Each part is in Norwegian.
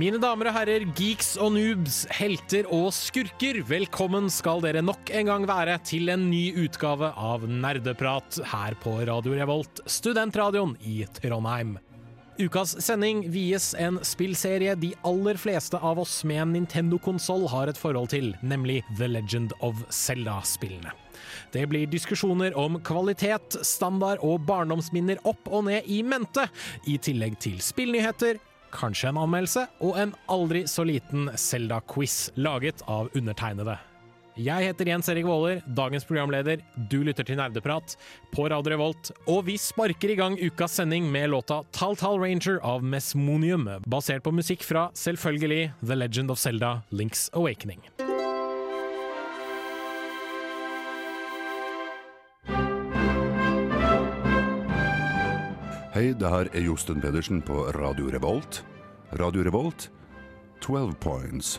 Mine damer og herrer, geeks og noobs, helter og skurker, velkommen skal dere nok en gang være til en ny utgave av Nerdeprat her på Radio Revolt, studentradioen i Trondheim. Ukas sending vies en spillserie de aller fleste av oss med en Nintendo-konsoll har et forhold til, nemlig The Legend of Zelda-spillene. Det blir diskusjoner om kvalitet, standard og barndomsminner opp og ned i mente, i tillegg til spillnyheter, kanskje en anmeldelse og en aldri så liten Zelda-quiz laget av undertegnede. Jeg heter Jens Erik Våler, dagens programleder. Du lytter til Nerdeprat på Radio Revolt, og vi sparker i gang ukas sending med låta Tal Tal Ranger av Mesmonium, basert på musikk fra selvfølgelig The Legend of Zelda Links Awakening. Hei, det her er Josten Pedersen på Radio Revolt. Radio Revolt, 12 points.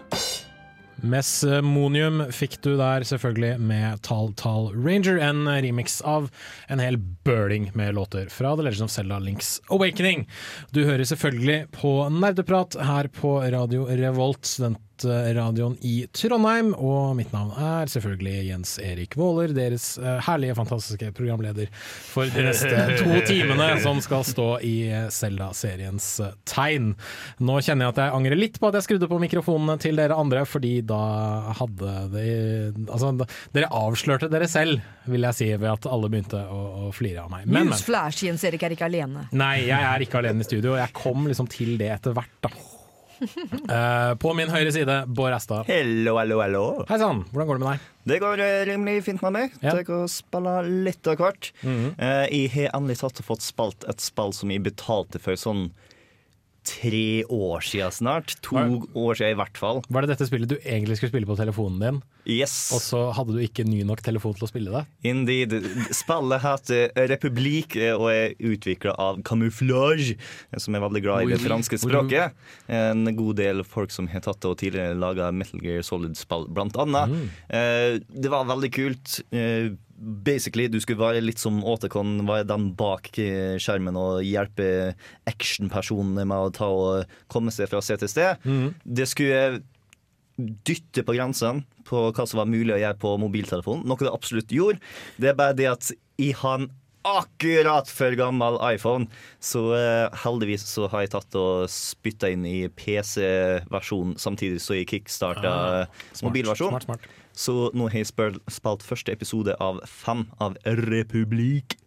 Mesmonium fikk du der selvfølgelig med Tal Tal Ranger, en remix av en hel bøling med låter fra The Legend of Zelda Links Awakening. Du hører selvfølgelig på Nerdeprat her på Radio Revolt, studentradioen i Trondheim, og mitt navn er selvfølgelig Jens Erik Våler, deres eh, herlige, fantastiske programleder for de neste to timene som skal stå i Zelda-seriens eh, tegn. Nå kjenner jeg at jeg angrer litt på at jeg skrudde på mikrofonene til dere andre, fordi da hadde de Altså, dere avslørte dere selv, vil jeg si, ved at alle begynte å, å flire av meg. Men, men. Newsflash, Jens Erik er ikke alene. Nei, jeg er ikke alene i studio. Jeg kom liksom til det etter hvert, da. Eh, på min høyre side, Bård Estad. Hello, hello, hello. Hei sann, hvordan går det med deg? Det går eh, rimelig fint med meg. Ja. Jeg har spilt litt av hvert. Mhm. Eh, jeg har endelig tatt og fått spalt et spill som jeg betalte for sånn tre år siden snart. To Hva- år siden i hvert fall. Var det dette spillet du egentlig skulle spille på telefonen din, Yes. og så hadde du ikke ny nok telefon til å spille det? Indeed. Spillet heter Republik eh, og er utvikla av Camouflage, eh, som er veldig glad i det franske språket. En god del folk som har tatt det og tidligere laga Metal Gear Solid-spill, blant annet. Mm. Eh, Det var veldig kult. Basically, Du skulle være litt som Åtekon, være den bak eh, skjermen og hjelpe actionpersonene med å ta og komme seg fra sted til sted. Mm. Det skulle dytte på grensen på hva som var mulig å gjøre på mobiltelefonen, noe det absolutt gjorde. Det er bare det at jeg har en akkurat for gammel iPhone, så eh, heldigvis så har jeg tatt og spytta inn i PC-versjonen samtidig så jeg kickstarta Ah, Smart, mobilversjon. Smart, smart. Så nå har jeg spilt, første episode av fem av Republik.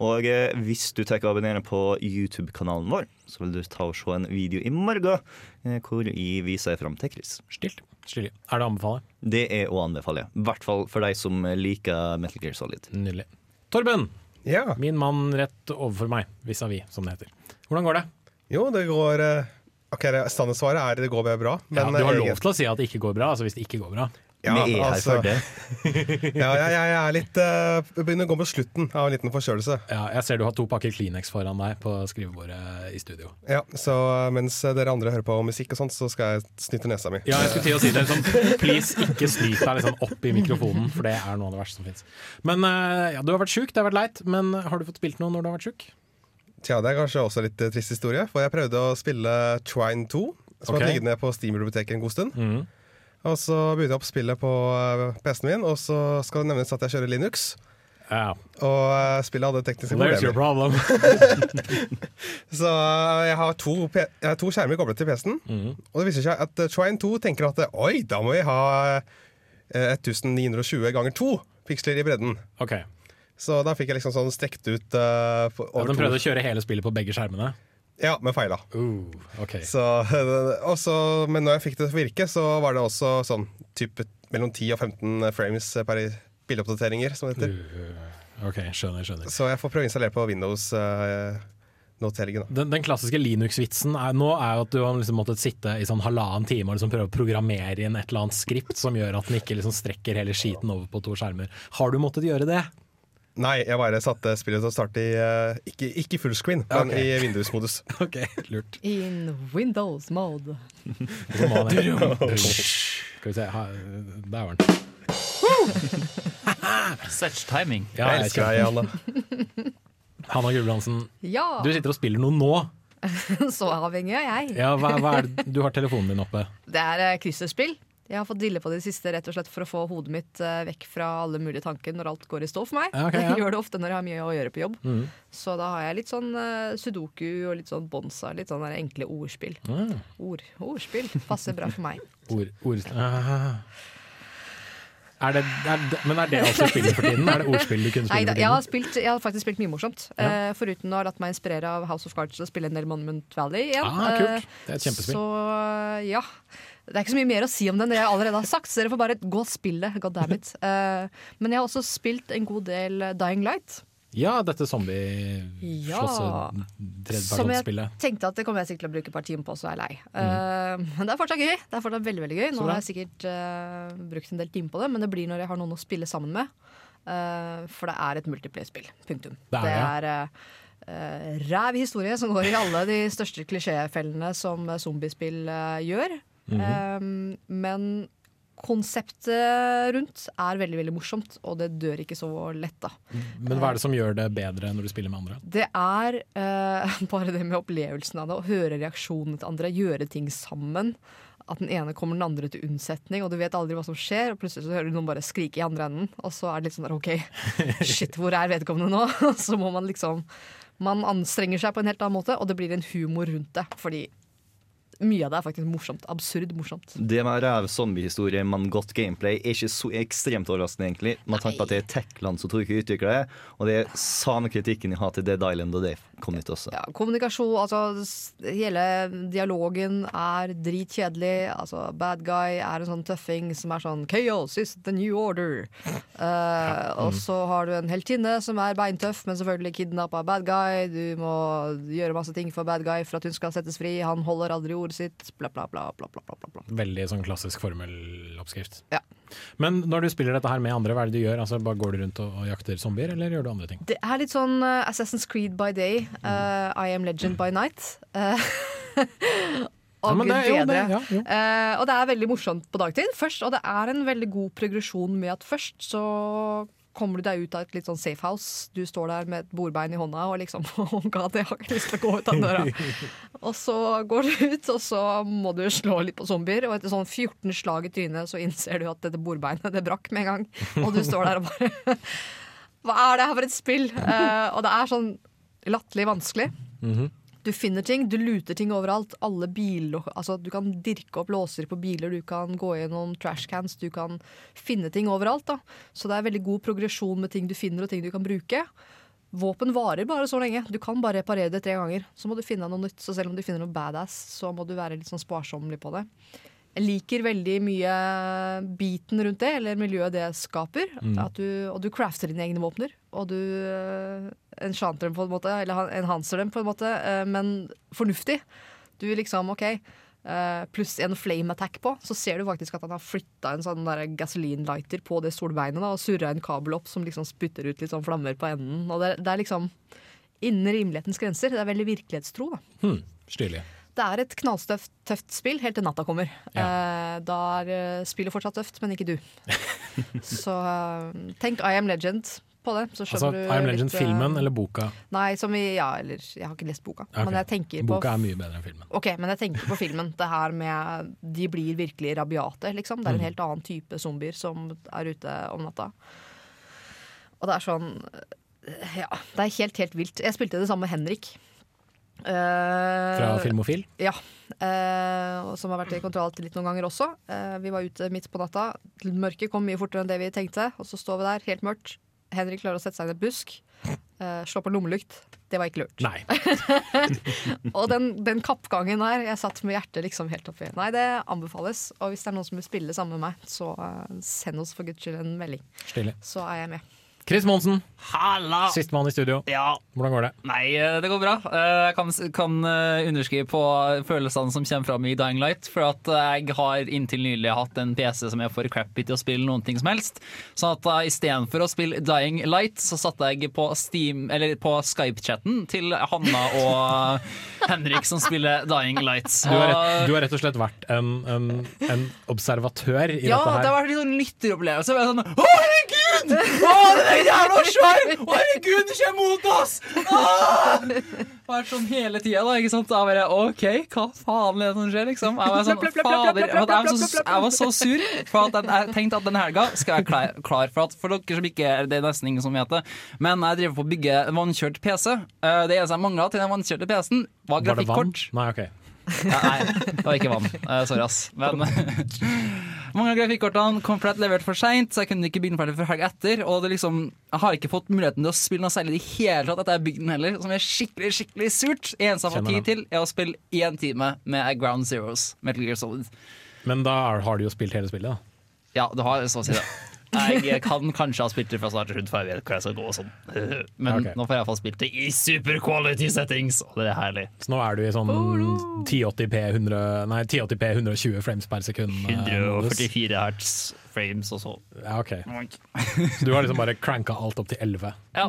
Og eh, hvis du tar og abonnerer på YouTube-kanalen vår, så vil du ta og se en video i morgen eh, hvor jeg viser fram Chris. Stilt. Stilig. Er det å anbefale? Det er å anbefale. I hvert fall for de som liker Metal Gear Solid. Nydelig. Torben, Ja. min mann rett overfor meg, vis-à-vis, som det heter. Hvordan går det? Jo, det går eh, Ok, Standardsvaret er det går bra. bra. Ja, du har lov til å si at det ikke går bra, altså hvis det ikke går bra. Ja, Vi er her altså, for det. ja, jeg, jeg er litt uh, begynner å gå på slutten av en liten forkjølelse. Ja, jeg ser du har to pakker Kleenex foran deg på skrivebordet i studio. Ja, så eh, mens dere andre hører på musikk og sånt, så skal jeg snyte nesa mi. Ja, jeg skulle til å si det Liksom, Please, ikke snyt deg liksom opp i mikrofonen, for det er noe av det verste som fins. Men uh, ja, du har vært sjuk, det har vært leit, men har du fått spilt noe når du har vært sjuk? Tja, det er kanskje også litt eh, trist historie, for jeg prøvde å spille Trine 2, som okay. har ligget ned på Steam-biblioteket en god stund. Mhm. Og så begynte jeg opp spillet på eh, PC-en min, og så skal det nevnes at jeg kjører Linux. Ja, Og eh, spillet hadde tekniske there's your problemer. problem. Så eh, jeg har to, jeg har to skjermer koblet til PC-en, Mhm. og det viser seg at Trine 2 tenker at oi, da må vi ha eh, 1920 ganger 2 piksler i bredden. Okay. Så da fikk jeg liksom sånn strekt ut uh, ja, De prøvde to. å kjøre hele spillet på begge skjermene? Ja, men feila. Uh, okay. Så, også, men når jeg fikk det til å virke, så var det også sånn type mellom 10 og 15 frames per bildeoppdateringer, som det heter. Uh, ok, skjønner, skjønner. Så jeg får prøve å installere på Windows da. Den, den klassiske Linux-vitsen nå er jo at du har liksom måttet sitte i sånn halvannen time og liksom prøve å programmere inn et eller annet skript som gjør at den ikke liksom strekker hele skiten over på to skjermer. Har du måttet gjøre det? Nei, jeg bare satte spillet til å starte i eh, ikke, ikke fullscreen, men okay. i Windows-modus. Ok, lurt. In Windows mode. Skal vi se, ha- der var den. Such timing. Ja, Jeg elsker deg, kjenner. Hanna Gulbrandsen, Ja, du sitter og spiller noe nå. så avhengig er jeg. Ja, hva, hva er det? Du har telefonen din oppe. Det er eh, krysserspill. Jeg har fått dille på det siste rett og slett for å få hodet mitt eh, vekk fra alle mulige tanker når alt går i stå for meg. Ja, ok, ja. Jeg gjør det ofte når jeg har mye å gjøre på jobb. Mm. Så da har jeg litt sånn uh, sudoku og litt sånn bonsa, litt sånn der enkle ordspill. Mm. Ord, ordspill passer bra for meg. ord, ord. Er det, er det, men er det også spillet for tiden? Er det ordspill du kunne Nei, spille da, for jeg, har tiden? spilt, jeg har faktisk spilt mye morsomt. Ja. Uh, foruten å ha latt meg inspirere av House of Cards og spille en del Monument Valley igjen. Ah, kult. Det er et kjempespill. Så ja. Det er ikke så mye mer å si om den, det jeg allerede har sagt, så dere får bare gå og spille. God damn it. Uh, men jeg har også spilt en god del Dying Light. Ja, dette zombie Ja. Som jeg tenkte at det kommer jeg sikkert til å bruke et par timer på, så er jeg lei. Mm. Uh, men det er fortsatt gøy. Det er fortsatt veldig, veldig gøy. Nå har jeg sikkert uh, brukt en del timer på det, men det blir når jeg har noen å spille sammen med. For det er et multiplayer-spill. Punktum. Det er det, er ræv historie som går i alle de største klisjéfellene som zombiespill eh, Mhm. Eh, men konseptet rundt er veldig veldig morsomt, og det dør ikke så lett, da. Men hva er det som gjør det bedre når du spiller med andre? Det er uh, bare det med opplevelsen av det, å høre reaksjonene til andre, gjøre ting sammen. At den ene kommer den andre til unnsetning, og du vet aldri hva som skjer. Og plutselig så hører du noen bare skrike i andre enden, og så er det litt sånn der OK, shit, hvor er vedkommende nå? så må man liksom Man anstrenger seg på en helt annen måte, og det blir en humor rundt det. Fordi mye av det er faktisk morsomt. Absurd morsomt. Det med ræv zombiehistorie, men godt gameplay, er ikke så ekstremt overraskende, egentlig. Med tanke på at det er Techland som tror ikke utvikler det, og det er samme kritikken jeg har til Dead Island og det kom nytt også. Ja, kommunikasjon, altså Hele dialogen er dritkjedelig. Altså, bad guy er en sånn tøffing som er sånn Chaos is the new order. Eh, og så har du en heltinne som er beintøff, men selvfølgelig kidnappa bad guy. Du må gjøre masse ting for bad guy for at hun skal settes fri. Han holder aldri ordet sitt. Bla, bla. bla, bla, bla, bla, bla. Veldig sånn klassisk formeloppskrift. Ja. Men når du spiller dette her med andre, hva er det du gjør? Altså, bare Går du rundt og, og jakter zombier, eller gjør du andre ting? Det er litt sånn uh, Assassin's Creed by day, uh, I am legend by night. Uh, Ja, det jo det, ja, jo. Eh, og det er veldig morsomt på dagtid først, og det er en veldig god progresjon med at først så kommer du deg ut av et litt sånn safe house. Du står der med et bordbein i hånda og liksom oh God, jeg har ikke lyst til å gå ut av døra. og så går du ut, og så må du slå litt på zombier, og etter sånn 14 slag i trynet så innser du at dette bordbeinet det brakk med en gang, og du står der og bare Hva er det her for et spill? Uh, og det er sånn latterlig vanskelig. Du finner ting, du luter ting overalt. Alle biler, altså Du kan dirke opp låser på biler, du kan gå gjennom trashcans, du kan finne ting overalt. da Så det er veldig god progresjon med ting du finner og ting du kan bruke. Våpen varer bare så lenge. Du kan bare reparere det tre ganger. Så må du finne noe nytt. Så selv om du finner noe badass, så må du være litt sånn sparsommelig på det. Jeg liker veldig mye biten rundt det, eller miljøet det skaper. At du, og du crafter dine egne våpner. Og du uh, enchanter dem på en måte, eller han- enhancer dem på en måte, eh, men fornuftig. Du liksom, OK, eh, pluss en flame attack på, så ser du faktisk at han har flytta en sånn gasolinlighter på det solbeinet da, og surra en kabel opp som liksom spytter ut litt sånn flammer på enden. Og det, det er liksom innen rimelighetens grenser. Det er veldig virkelighetstro, da. Hmm, Stilig. Det er et knallstøft tøft spill helt til natta kommer. Da da er eh, spillet fortsatt tøft, men ikke du. så eh, tenk I Am Legend på det. Så Altså, I Am du Legend, litt, eh, filmen eller boka? Nei, som i Ja, eller Jeg har ikke lest boka. Okay. Men jeg tenker på Boka er mye bedre enn filmen. Ok, men jeg tenker på filmen. Det her med De blir virkelig rabiate, liksom. Det er en Mm. helt annen type zombier som er ute om natta. Og det er sånn Ja, det er helt, helt vilt. Jeg spilte det samme med Henrik. Eh, Fra Filmofil? ja. eh, som har vært i kontroll til litt noen ganger også. Eh, vi var ute midt på natta. Mørket kom mye fortere enn det vi tenkte. Og så står vi der, helt mørkt. Henrik klarer å sette seg i en busk. Uh, slå på lommelykt. Det var ikke lurt. Nei. Og den, den kappgangen der, jeg satt med hjertet liksom helt oppi. Nei, det anbefales. Og hvis det er noen som vil spille sammen med meg, så eh, send oss for guds skyld en melding. Stille. Så er jeg med. Chris Monsen, Halla! sistemann i studio. Ja, Hvordan går det? nei, eh, det går bra. Eh, Jeg kan, kan eh, underskrive på følelsene som kommer fram i Dying Light. For at jeg har inntil nylig hatt en PC som er for crappy til å spille noen ting som helst. Så at uh, istedenfor å spille Dying Light, så satte jeg på på Skype-chatten til Hanna og Henrik som spiller Dying Light. Du har, rett, du har rett og slett vært en, en, en observatør i Ja, dette det her. har vært litt sånn lytteropplevelse. Sånn, å, herregud! Å, den er jævla svær! Å, herregud, den kommer mot oss! Ah! Vært sånn hele tida, da. ikke sant? Jeg bare OK, hva faen er det som skjer, liksom? Jeg var sånn, fader, jeg var, så, jeg var så sur, for at den, jeg tenkte at den helga skal jeg klar, klar for at For dere som ikke er det er nesten ingen som vet det, men jeg driver på å bygge en vannkjørt PC. Eh, Det eneste jeg mangla til den vannkjørte PC-en, var Var det vann? Nei, ok. Ja, nei, det var ikke vann. Eh, sorry, ass. Men mange av grafikkortene kom flett levert for seint, så jeg kunne ikke bygge den ferdig før helg etter. Og det liksom, jeg har ikke fått muligheten til å spille noe særlig i det hele tatt etter jeg bygde den heller, som er skikkelig skikkelig surt. Eneste jeg har fått tid til, er å spille én time med Ground Zeros, Metal Gear Solid. Men da har du jo spilt hele spillet, da. Ja, du har så å si det. Jeg kan kanskje ha spilt det fra start til slutt, for jeg vet hvor jeg skal gå og sånn. Men okay. nå får jeg iallfall spilt det i super quality settings, og det er herlig. Så nå er du i sånn 1080p 100, nei, 1080p 120 frames per sekund. eh, 144 hertz frames og så. Ja, ok. Så du har liksom bare cranka alt opp til 11. Ja.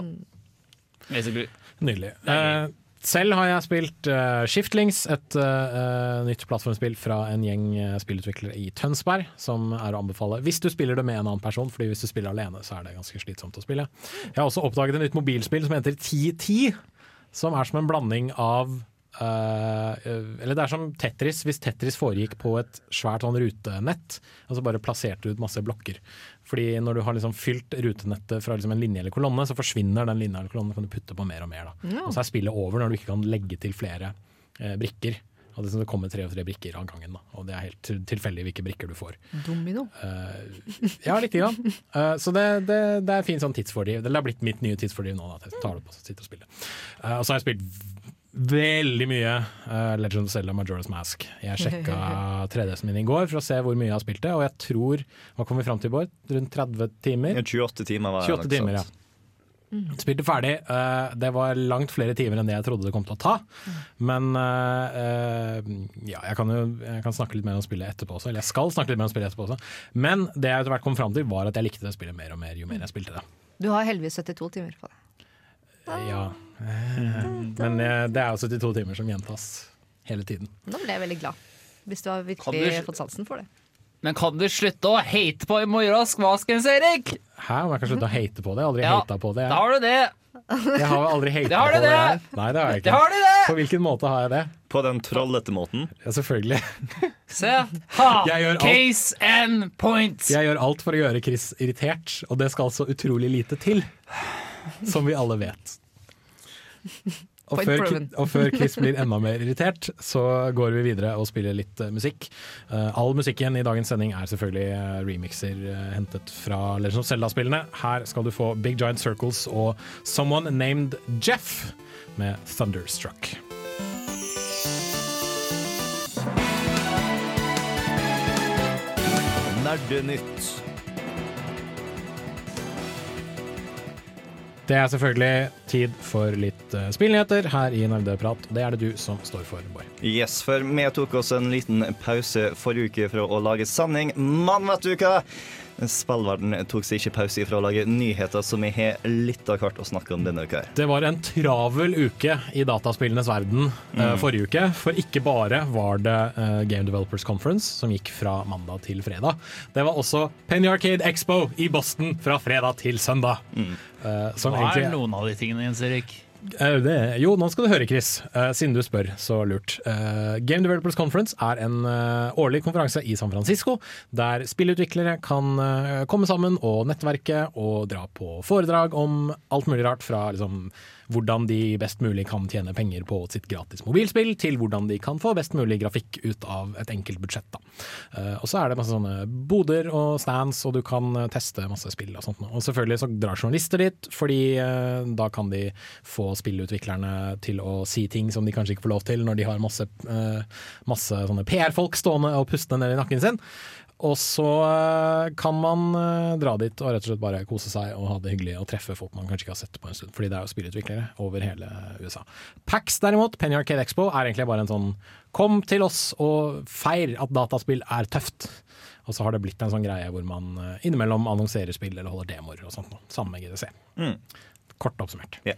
Basically. Nydelig. Eh, selv har jeg spilt uh, Shiftlings, et uh, nytt plattformspill fra en gjeng spillutviklere i Tønsberg, som er å anbefale hvis du spiller det med en annen person, fordi hvis du spiller alene, så er det ganske slitsomt å spille. Jeg har også oppdaget et nytt mobilspill som heter 1010, som er som en blanding av eh, eller det er som Tetris, hvis Tetris foregikk på et svært sånn rutenett, så bare plasserte du ut masse blokker. Fordi når du har liksom fylt rutenettet fra liksom en linje eller kolonne, så forsvinner den linja eller kolonnen, kan du putte på mer og mer. Da. Og så er spillet over når du ikke kan legge til flere eh, brikker. Og det, kommer tre og tre brikker av gangen, da. og det er helt til- tilfeldig hvilke brikker du får. Domino. Ja, lite grann. Uh, så det, det, det er fint sånn tidsfordriv. Det har blitt mitt nye tidsfordriv nå, da, at jeg tar det på og sitter og spiller. Uh, og så har jeg spilt veldig mye uh, Legend of Zelda Majora's Mask. Jeg sjekka 3DS-en min i går for å se hvor mye jeg har spilt det, og jeg tror Hva kom vi fram til, Bård? Rundt 30 timer? 28 timer var 28 timer, ja. Spilte ferdig. Uh, det var langt flere timer enn det jeg trodde det kom til å ta. Men uh, eh, ja, jeg kan jo jeg kan snakke litt mer om spillet etterpå også. Eller jeg skal snakke litt mer om spillet etterpå også. Men det jeg etter hvert kom fram til, var at jeg likte det spillet mer og mer jo mer jeg spilte det. Du har heldigvis 72 timer på det. Ja. Men det er jo 72 timer som gjentas hele tiden. Nå ble jeg veldig glad. Hvis du har virkelig du- fått sansen for det. Men kan du slutte å hate på Moiras Vaskens, Erik? Hæ, om jeg kan slutte å hate på det? Jeg har aldri Ja, hata på det. Da har du det. Jeg har aldri hata på det. det. her. Nei, det har jeg Det ikke. har du det. På hvilken måte har jeg det? På den trollete måten. Ja, selvfølgelig. Se. Ha. Jeg gjør alt. Case and point. Jeg gjør alt for å gjøre Chris irritert, og det skal så utrolig lite til. Som vi alle vet. Og før, og før Chris blir enda mer irritert, så går vi videre og spiller litt eh, musikk. Uh, all musikken i dagens sending er selvfølgelig eh, remixer uh, hentet fra Legend of Zelda-spillene. Her skal du få Big Giant Circles og Someone Named Jeff med Thunderstruck. Nerdenytt. Det er selvfølgelig tid for litt uh, spillnyheter her i Nerdeprat. Det er det du som står for, Bård. Yes, for vi tok oss en liten pause forrige uke fra å lage sending. Mann, vet du hva? Spillverden tok seg ikke pause ifra å lage nyheter, så vi har litt av hvert å snakke om denne uka. Det var en travel uke i dataspillenes verden mm. forrige uke. For ikke bare var det eh, Game Developers Conference, som gikk fra mandag til fredag. Det var også Penny Arcade Expo i Boston fra fredag til søndag. Mm. som Hva er egentlig noen av de tingene, Jens Erik? Det, jo, nå skal du høre, Chris. Uh, siden du spør, så lurt. Uh, Game Developers Conference er en årlig konferanse i San Francisco, der spillutviklere kan komme sammen og nettverke og dra på foredrag om alt mulig rart fra liksom, hvordan de best mulig kan tjene penger på sitt gratis mobilspill, til hvordan de kan få best mulig grafikk ut av et enkelt budsjett. Da. Eh, og så er det masse sånne boder og stands, og du kan eh, teste masse spill og sånt. Og selvfølgelig så drar journalister dit, fordi eh, da kan de få spillutviklerne til å si ting som de kanskje ikke får lov til når de har masse, masse PR-folk stående og pustende ned i nakken sin. Og så eh, kan man eh, dra dit og rett og slett bare kose seg og ha det hyggelig og treffe folk man kanskje ikke har sett på en stund, fordi det er jo spillutviklere over hele USA. PAX derimot, Penny Arcade Expo, er egentlig bare en sånn kom til oss og feir at dataspill er tøft. Og så har det blitt en sånn greie hvor man eh, innimellom annonserer spill eller holder demoer og sånt. Samme med GDC. Kort oppsummert. Ja.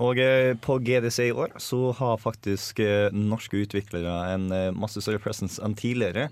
Og eh, på GDC i år så har faktisk eh, norske utviklere en eh, masse større presence enn tidligere.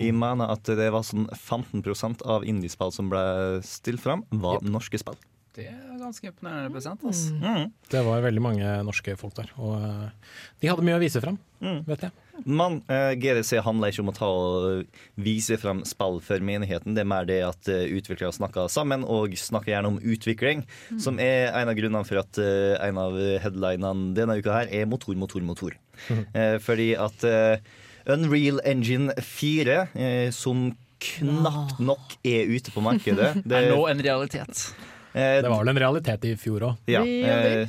Jeg mener at det var sånn 15% av indiespill som ble stilt fram, var norske spill. Det er ganske imponerende prosent. Altså. Det var veldig mange norske folk der, og eh, de hadde mye å vise fram, vet jeg. Men eh, GDC handler ikke om å ta og vise frem spill for menigheten. Det er mer det at eh, utviklere snakker sammen, og snakker gjerne om utvikling. Som er en av grunnene for at eh, en av headlinene denne uka her er motor, motor, motor. Eh, fordi at eh, Unreal Engine 4, eh, som knapt nok er ute på markedet det, Er nå en realitet. Eh, Det var vel en realitet i fjor òg. ja, eh,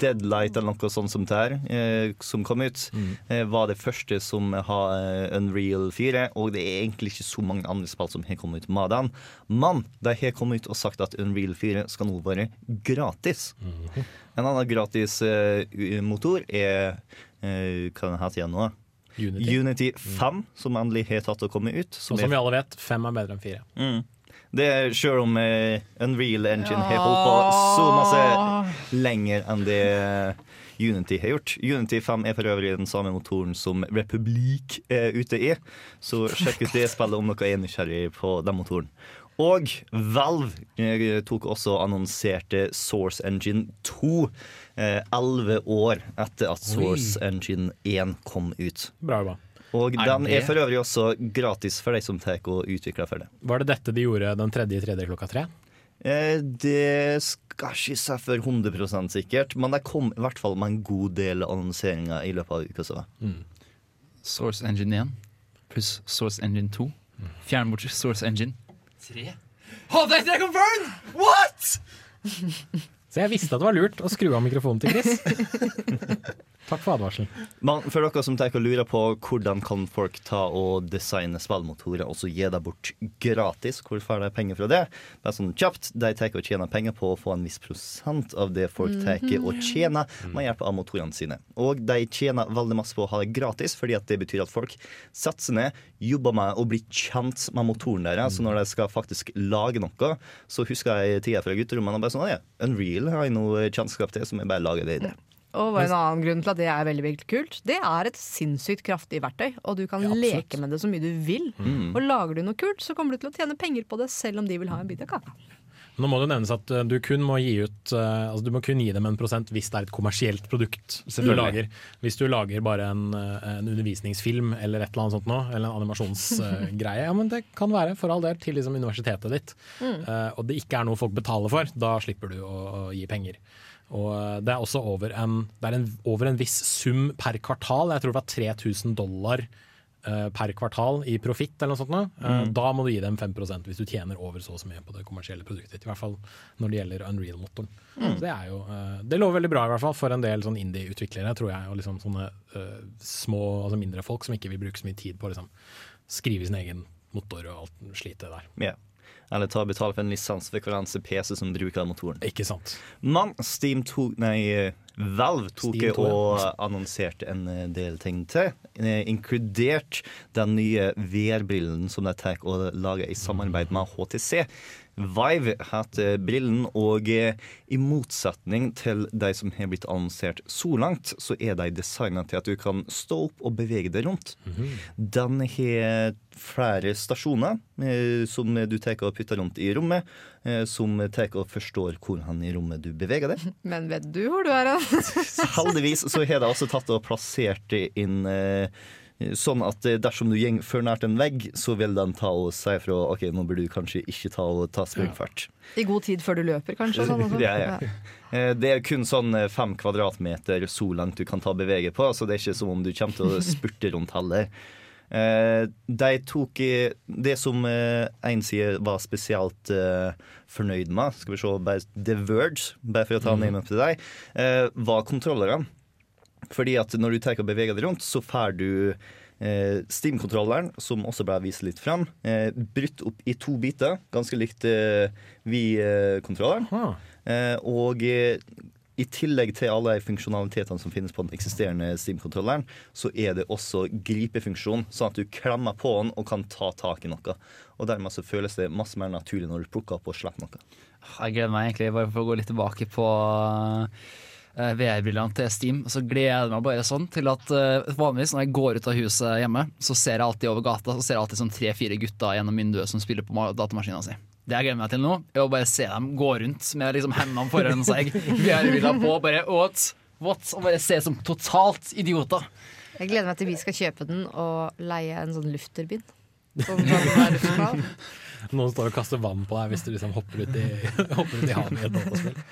Deadlight eller noe sånt som det her, eh, som kom ut, eh, var det første som har eh, Unreal 4. Og det er egentlig ikke så mange andre spill som har kommet ut med den. Men de har kommet ut og sagt at Unreal 4 skal nå være gratis. En annen gratis motor er Hva Hva den nå? Unity. Unity 5, som endelig har tatt å komme ut. Og som vi alle vet, 5 er bedre enn 4. Mm. Det er Selv om eh, Unreal Engine har holdt på så masse lenger enn det Unity har gjort. Unity 5 er for øvrig den samme motoren som Republic er ute i. Så sjekk ut det spillet om dere er nysgjerrig på den motoren. Og Valve eh, tok også og annonserte Source Engine 2 eh, elleve år etter at Source Engine 1 kom ut. Bra jobba. Og Er den er for øvrig også gratis for de som tar og utvikler for det. Var det dette de gjorde den tredje i tredje klokka tre? Eh, det skal ikke si for 100 sikkert, men det kom i hvert fall med en god del annonseringer i løpet av uka. Mm. Source Engine 1 pluss Source Engine 2. Fjern bort Source Engine 3. Å, det er confirmed! What?! Så jeg visste at det var lurt å skru av mikrofonen til Chris. Takk for advarselen. Men for dere som tenker og lurer på hvordan kan folk ta og designe spillmotorer og så gi det bort gratis, hvor får de penger fra det? Det er sånn kjapt. De tar og tjener penger på å få en viss prosent av det folk tar og tjener med hjelp av motorene sine. Og de tjener veldig masse på å ha det gratis, fordi at det betyr at folk setter seg ned, jobber med å bli kjent med motoren deres. Så når de skal faktisk lage noe, så husker jeg tida fra gutterommet og bare sånn ja, Unreal har jeg noe kjennskap til, som jeg bare lager det i det. Og en annen grunn til at det er veldig veldig kult, det er et sinnssykt kraftig verktøy. Og du kan Ja, leke med det så mye du vil. Og lager du noe kult, så kommer du til å tjene penger på det, selv om de vil ha en bit av kaka. Nå må det nevnes at uh, du kun må gi ut uh, Altså du må kun gi dem en prosent hvis det er et kommersielt produkt du lager. Hvis du lager bare en, uh, en undervisningsfilm eller et eller annet sånt nå, eller en animasjonsgreie, ja, men det kan være for all del til liksom universitetet ditt, uh, og det ikke er noe folk betaler for, da slipper du å, å gi penger. Og det er også over en, det er en, over en viss sum per kvartal, jeg tror det var 3000 dollar eh, per kvartal i profitt eller noe sånt. Eh, Da må du gi dem 5% hvis du tjener over så og så mye på det kommersielle produktet. I hvert fall når det gjelder Unreal-motoren. Så Det jo, eh, det lover veldig bra i hvert fall for en del sånn indie-utviklere, tror jeg. Og liksom sånne uh, små, altså mindre folk som ikke vil bruke så mye tid på å liksom, skrive sin egen motor og alt slitet der. Ja. Eller ta og betale for en lisens for hver eneste PC som bruker den motoren. Ikke sant? Men Steam tok Nei, Valve tok Steam og ja. annonserte en del ting til. eh, Inkludert den nye VR-brillen som de tar og lager i samarbeid med HTC. Vive heter brillen, og eh, i motsetning til de som har blitt annonsert så langt, så er de designa til at du kan stå opp og bevege deg rundt. Den har flere stasjoner eh, som du tar og putter rundt i rommet, eh, som tar og forstår hvor hen i rommet du beveger deg. Men vet du hvor du er hen? Heldigvis så har de også tatt og plassert inn eh, sånn at eh, dersom du går for nært en vegg, så vil den ta og si fra OK, nå burde du kanskje ikke ta og ta springfart. I god tid før du løper, kanskje? Sånn. Ja, ja. Eh, Det er kun sånn eh, fem kvadratmeter så langt du kan ta bevege på, så det er ikke som om du kommer til å spurte rundt heller. Eh, De tok det som én side var spesielt eh, fornøyd med, skal vi se, The Verge, bare for å ta name up til deg, eh, var kontrollerne. Fordi at når du tar og beveger deg rundt, så får du eh, Steam-kontrolleren, som også ble vist litt fram, eh, brutt opp i to biter, ganske likt eh, Vi-kontrolleren. Eh, og eh, i tillegg til alle de funksjonalitetene som finnes på den eksisterende Steam-kontrolleren, så er det også gripefunksjon, sånn at du klemmer på den og kan ta tak i noe. Og dermed så føles det masse mer naturlig når du plukker opp og slipper noe. Jeg gleder meg egentlig bare for å gå litt tilbake på VR-brillene til Steam. Så gleder jeg meg bare sånn til at eh, vanligvis når jeg går ut av huset hjemme, så ser jeg alltid over gata Så ser jeg alltid sånn tre-fire gutter gjennom vinduet som spiller på ma- datamaskina si. Det jeg gleder meg til nå, er å bare se dem gå rundt med liksom hendene foran seg, VR-briller på, bare what? what? Og bare se som totalt idioter. Jeg gleder meg til vi skal kjøpe den og leie en sånn luftturbin. Som kan. Noen står og kaster vann på deg hvis du liksom hopper ut i, hopper ut i havet i et dataspill.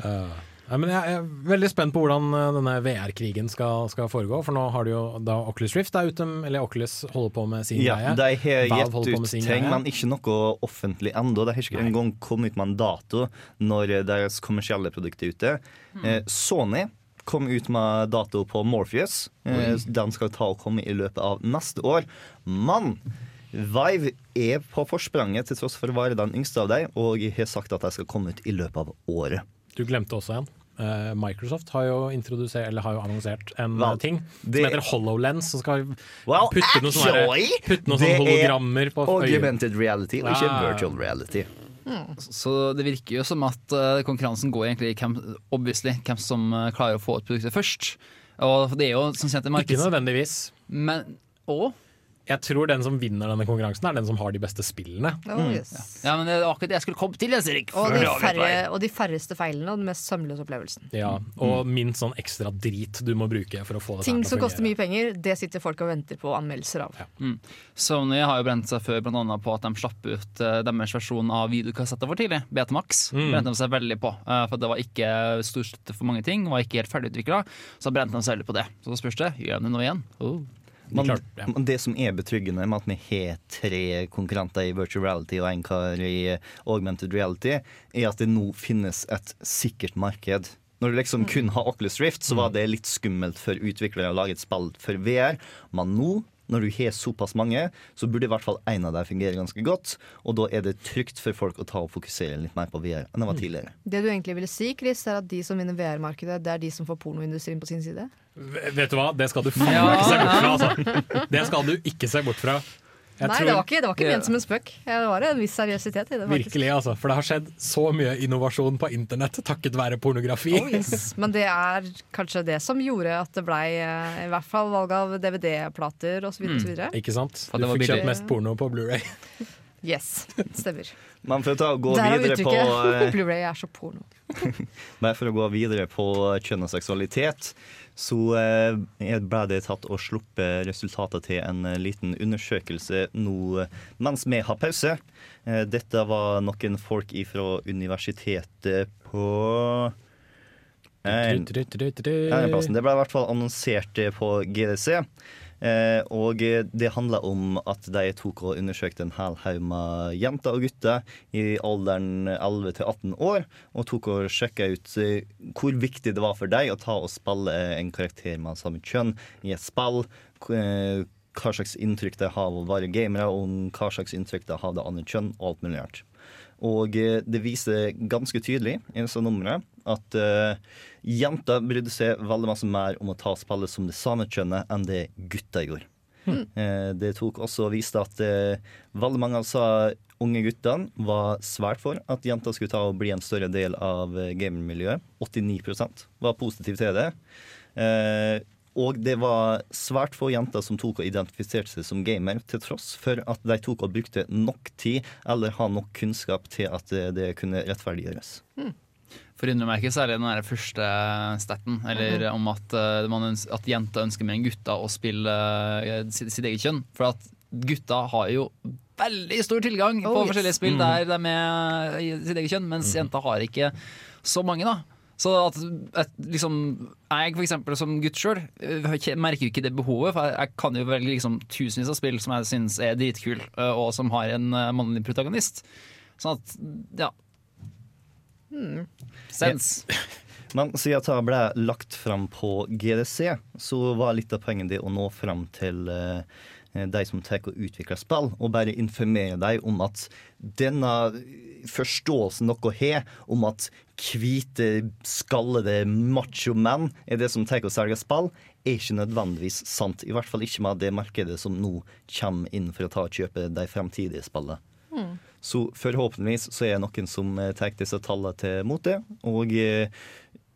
Uh, nei, men jeg er veldig spent på hvordan uh, denne VR-krigen skal, skal foregå. For nå har du jo da Oculus Rift er ute, eller Oculus holder på med sin Ja, greie. de har gitt holder på med ut ting, greie. men ikke noe offentlig ennå. De har ikke engang kommet ut med en dato når deres kommersielle produkt er ute. Eh, Sony kom ut med dato på Morpheus. Eh, den skal ta og komme i løpet av neste år. Men Vive er på forspranget til tross for å være den yngste av dem, og har sagt at de skal komme ut i løpet av året. Du glemte også en. Eh, Microsoft har jo, eller har jo annonsert en Vel, eh, ting som det- heter HoloLens. Som skal Well, putte noen sånne, putte noen sånne er hologrammer på øyet. Augmented reality, og ikke Ah. virtual reality. Så det virker jo som at eh, konkurransen går egentlig i hvem, obviously, hvem som klarer å få ut produktet først. Og det er jo som kjent markeds... Ikke nødvendigvis. Men, å? Jeg tror den som vinner denne konkurransen, er den som har de beste spillene. Oh, yes. Ja, men det var akkurat det jeg skulle komme til, Jens Erik. og, de færre, og de færreste feilene og den mest sømløse opplevelsen. Ja, og minst sånn ekstra drit du må bruke for å få det Ting til å som koster mye penger, det sitter folk og venter på anmeldelser av. Sony har jo brent seg før annet på at de slapp ut eh, deres versjon av videokassetter for tidlig. Betamax Mm. brente de seg veldig på. eh, for det var ikke stor støtte for mange ting, var ikke helt ferdigutvikla. Så brente de seg veldig på det. Så spørs det, gjør de det nå igjen? Oh. Men, Klart, ja. men det som er betryggende med at vi har tre konkurrenter i virtual reality og én kar i augmented reality, er at det nå finnes et sikkert marked. Når du liksom kun har Oculus Rift, så var det litt skummelt for utviklere å lage et spill for VR. Men nå, når du har såpass mange, så burde i hvert fall én av dem fungere ganske godt. Og da er det trygt for folk å ta og fokusere litt mer på VR enn det var tidligere. Det du egentlig ville si, Chris, er at de som vinner VR-markedet, det er de som får pornoindustrien på sin side? V- Vet du hva, det skal du faen Ja, ikke se bort fra, altså. Det skal du ikke se bort fra. Jeg Nei, tror det var ikke, det var ikke ment som en spøk. Det var en viss seriøsitet i det. faktisk. Virkelig, altså. For det har skjedd så mye innovasjon på internett takket være pornografi. Oh, yes. Men det er kanskje det som gjorde at det blei eh, i hvert fall valg av DVD-plater osv. Mm. Ikke sant? Du det var fikk kjøpt mest porno på Blu-ray Yes, stemmer. Men for å ta og gå Der videre på uttrykket. eh, Blu-ray er så porno. Men for å gå videre på kjønn og seksualitet, så eh, ble det tatt og sluppet resultater til en eh, liten undersøkelse nå eh, mens vi har pause. Dette var noen folk fra universitetet på en, en plassen. Det ble i hvert fall annonsert på GDC. Eh, og det handla om at de tok og undersøkte en hel haug med jenter og gutter i alderen 11 til 18 år, og tok og sjekka ut eh, hvor viktig det var for dem å ta og spille en karakter med samme kjønn i et spill. eh, Hva slags inntrykk de har av å være gamere, og hva slags inntrykk de har av det andre kjønn, og alt mulig rart. Og det viser ganske tydelig i disse numrene at uh, jenter brydde seg veldig masse mer om å ta spillet som det samme kjønnet enn det gutter gjorde. Eh, det tok også og viste at uh, veldig mange av disse unge guttene var svært for at jenter skulle ta og bli en større del av eh, gamermiljøet. 89% var positive til det. Eh, og det var svært få jenter som tok og identifiserte seg som gamer, til tross for at de tok og brukte nok tid eller har nok kunnskap til at eh, det kunne rettferdiggjøres. For undermerket så er det den der første staten, eller om at, eh, man ønsker, at jenter ønsker mer enn gutta å spille eh, sitt, sitt eget kjønn. For at gutta har jo veldig stor tilgang på Oh, yes. forskjellige spill der de er med sitt eget kjønn, mens jenter har ikke så mange, da. Så at, at liksom, jeg for eksempel som gutt sjøl merker jo ikke det behovet, for jeg, jeg kan jo velge liksom tusenvis av spill som jeg syns er dritkul, eh, og som har en eh, mannlig protagonist. Sånn at, ja. Sens. Men siden dette ble lagt fram på GDC, så var litt av poenget det å nå fram til eh, de som tar og utvikler spill, og bare informere dem om at denne forståelsen dere har om at hvite, skallede macho menn er det som tar og selger spill, er ikke nødvendigvis sant. I hvert fall ikke med det markedet som nå kommer inn for å ta og kjøpe de fremtidige spillene. Så forhåpentligvis så er det noen som eh, tar disse tallene til mote, og eh,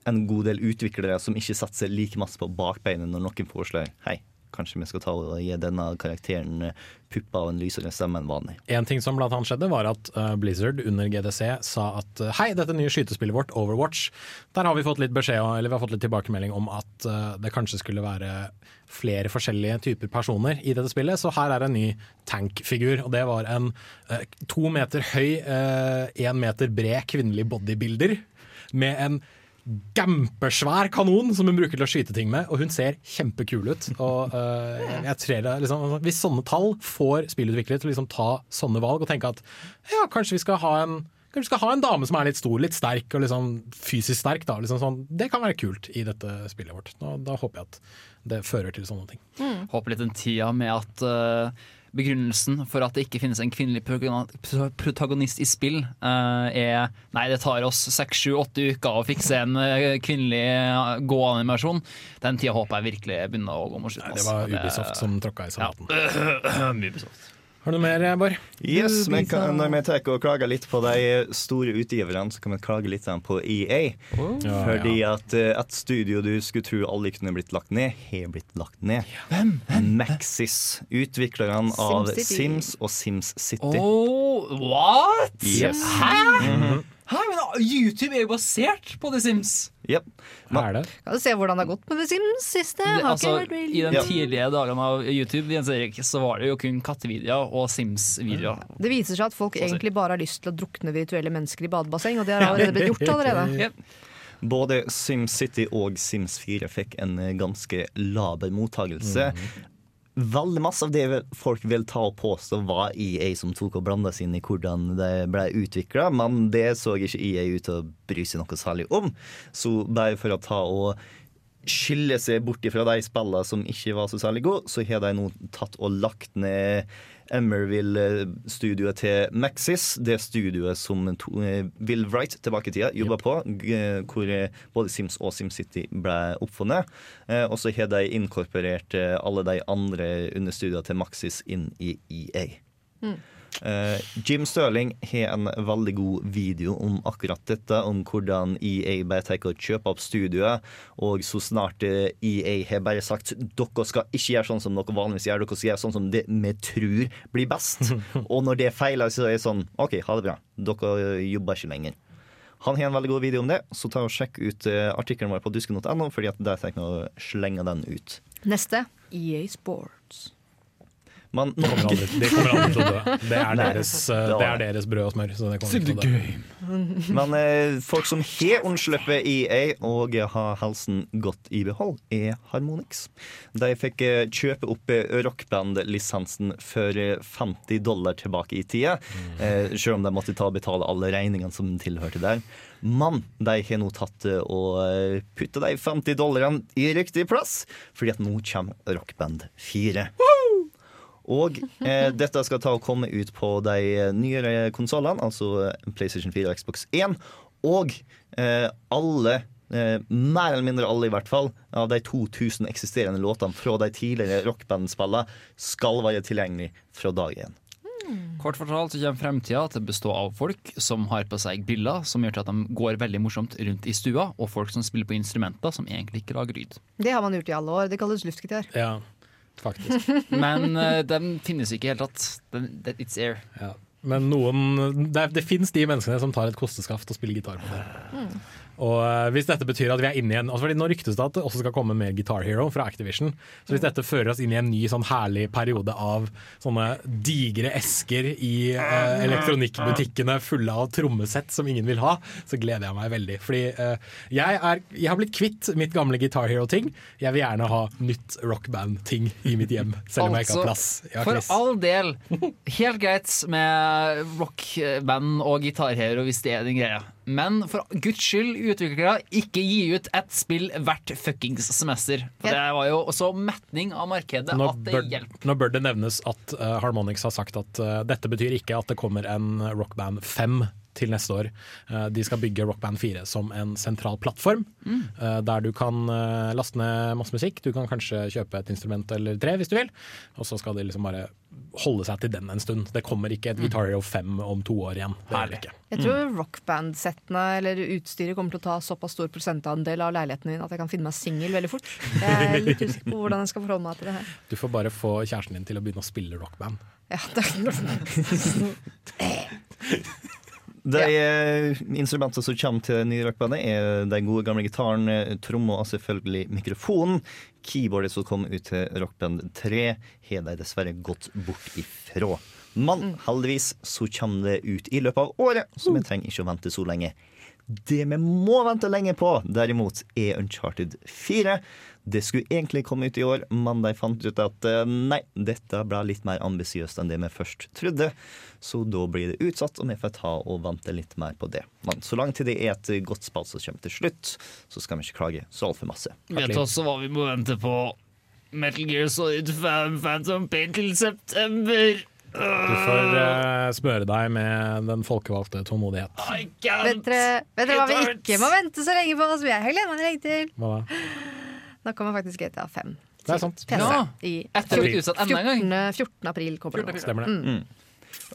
en god del utviklere som ikke satser like masse på bakbeinet når noen foreslår. Hei, kanskje vi skal ta og gi denne karakteren puppa pupper og en lysere stemme enn vanlig. En ting som blant annet skjedde, var at eh, Blizzard under GDC sa at eh, hei, dette nye skytespillet vårt, Overwatch, der har vi fått litt beskjed eller vi har fått litt tilbakemelding om at eh, det kanskje skulle være flere forskjellige typer personer i dette spillet, så her er en ny tankfigur. Og det var en eh, to meter høy, én meter bred kvinnelig bodybuilder med en gampesvær kanon som hun bruker til å skyte ting med, og hun ser kjempekul ut. Og uh, jeg, tror det, liksom, Hvis sånne tall får spillutviklere til å liksom ta sånne valg og tenke at ja, kanskje vi skal ha en Kanskje vi skal ha en dame som er litt stor, litt sterk og liksom fysisk sterk. Da, liksom sånn. Det kan være kult i dette spillet vårt. Da, da håper jeg at det fører til sånne ting. Håper litt den tida med at eh, begrunnelsen for at det ikke finnes en kvinnelig protagonist i spill, eh, er Nei, det tar oss seks, sju, åtte uker å fikse en eh, kvinnelig eh, gå-animasjon. Den tida håper jeg virkelig begynner å gå mot slutten. Det var Ubisoft som tråkka i salaten. Ubisoft. Har du noe mer, Bård? Yes, men kan, Når vi tar og klager litt på de store utgiverne, så kan vi klage litt på EA. Ja, Fordi ja. at eh, et studio du skulle tro aldri kunne blitt lagt ned, har blitt lagt ned. Maxis. Utviklerne av. Sims og Sims City. Oh, what?! Yes. Hæ? Hæ? Men YouTube er jo basert på The Sims. Yep. Er det? Kan du se hvordan det har gått med The Sims siste? Det, Har altså, I den Ja. tidlige dagene av YouTube Jens Erik, så var det jo kun kattevideoer og Sims-videoer. Det viser seg at folk egentlig bare har lyst til å drukne virtuelle mennesker i badebasseng, og det har allerede blitt gjort allerede. Yep. Både SimCity og Sims 4 fikk en ganske laber mottagelse. Veldig masse av det folk vil ta og påstå var EA som tok og blanda seg inn i hvordan det ble utvikla, men det så ikke EA ut til å bry seg noe særlig om. Så bare for å ta og skille seg bort fra de spillene som ikke var så særlig gode, så har de nå tatt og lagt ned Emerville-studioet til Maxis, det studioet som eh, Will Wright tilbake i tida jobba på, hvor eh, både Sims og SimCity ble oppfunnet. Eh, Og så har de inkorporert eh, alle de andre understudiene til Maxis inn i EA. Eh, Jim Stirling har en veldig god video om akkurat dette, om hvordan EA bare tenker å kjøpe opp studioet, og så snart eh, EA har bare sagt dere skal ikke gjøre sånn som dere vanligvis gjør, dere skal gjøre sånn som det vi tror blir best. og når det feiler, så er det sånn OK, ha det bra. Dere jobber ikke lenger. Han har en veldig god video om det, så ta og sjekk ut eh, artikkelen vår på dusken.no, fordi at der tenker jeg å slenge den ut. Neste EA Sports. Men Det kommer aldri, det kommer aldri til å dø. Det er, deres, eh, det er deres brød og smør. Så det kommer til å dø. Men eh, folk som har unnsluppet EA og har helsen godt i behold, er Harmonix. De fikk eh, kjøpe opp eh, rockband-lisensen for eh, 50 dollar tilbake i tida. Eh, selv om de måtte ta og betale alle regningene som tilhørte der. Men de har nå tatt og putta de 50 dollarene i riktig plass, fordi at nå kommer Rockband 4. Og eh, dette skal ta og komme ut på de nyere konsollene, altså eh, PlayStation 4 og Xbox 1. Og eh, alle, eh, mer eller mindre alle i hvert fall, av de 2000 eksisterende låtene fra de tidligere rockbandspillene skal være tilgjengelig fra dag én. Kort fortalt så kommer fremtida til å bestå av folk som har på seg briller som gjør til at de går veldig morsomt rundt i stua, og folk som spiller på instrumenter som egentlig ikke lager lyd. Det har man gjort i alle år. Det kalles luftgitar. Ja, faktisk. Men uh, den finnes ikke i hele tatt. Den- that It's air. Ja. Men noen Det, det fins de menneskene som tar et kosteskaft og spiller gitar på det. Og eh, hvis dette betyr at vi er inne i en altså fordi Nå ryktes det at det også skal komme mer Guitar Hero fra Activision. Så hvis dette fører oss inn i en ny sånn herlig periode av sånne digre esker i eh, elektronikkbutikkene fulle av trommesett som ingen vil ha, så gleder jeg meg veldig. Fordi eh, jeg, er, jeg har blitt kvitt mitt gamle Guitar Hero-ting. Jeg vil gjerne ha nytt rockband-ting i mitt hjem, selv om jeg ikke har plass. Jeg har for all del, helt greit med med rockband og Guitar Hero hvis det er din greie. Men for guds skyld, utviklere, ikke gi ut ett spill hvert fuckings semester. For det var jo også metning av markedet Nå at det bør, hjelper. nå bør det nevnes at uh, Harmonix har sagt at uh, dette betyr ikke at det kommer en Rockband 5 til neste år. Uh, de skal bygge Rockband 4 som en sentral plattform, Mm. uh, der du kan uh, laste ned masse musikk. Du kan kanskje kjøpe et instrument eller tre hvis du vil, og så skal de liksom bare holde seg til den en stund. Det kommer ikke et Guitar Hero 5 om to år igjen. Det er det ikke. Jeg tror rockband-settene eller utstyret kommer til å ta såpass stor prosentandel av leiligheten din at jeg kan finne meg singel veldig fort. Jeg er litt usikker på hvordan jeg skal forholde meg til det her. Du får bare få kjæresten din til å begynne å spille rockband. Ja, det De ja. instrumentene som kommer til nye rockbandet, er de gode gamle gitaren, eh, tromma og selvfølgelig mikrofonen. Keyboardet som kom ut til Rockband 3, har de dessverre gått bort ifra. Men heldigvis så kommer det ut i løpet av året, så vi trenger ikke å vente så lenge. Det vi må vente lenge på, derimot, er Uncharted 4. Det skulle egentlig komme ut i år, men de fant ut at eh, nei, dette ble litt mer ambisiøst enn det vi først trodde. Så da blir det utsatt, og vi får ta og vente litt mer på det. Men så langt til det er et godt spill som kommer til slutt, så skal vi ikke klage så altfor masse. Vet også hva vi må vente på. Metal Gear Solid 5 Phantom Pain til september. Du får uh, smøre deg med den folkevalgte tålmodighet. Vet dere, hva vi ikke må vente så lenge på? Som jeg har gledet meg lenge til. Hva da? Nå kommer faktisk GTA 5. Det er sant. PC Ja. i Etter å ha blitt utsatt enda en gang. 14. 14. april kommer det nå. Stemmer det.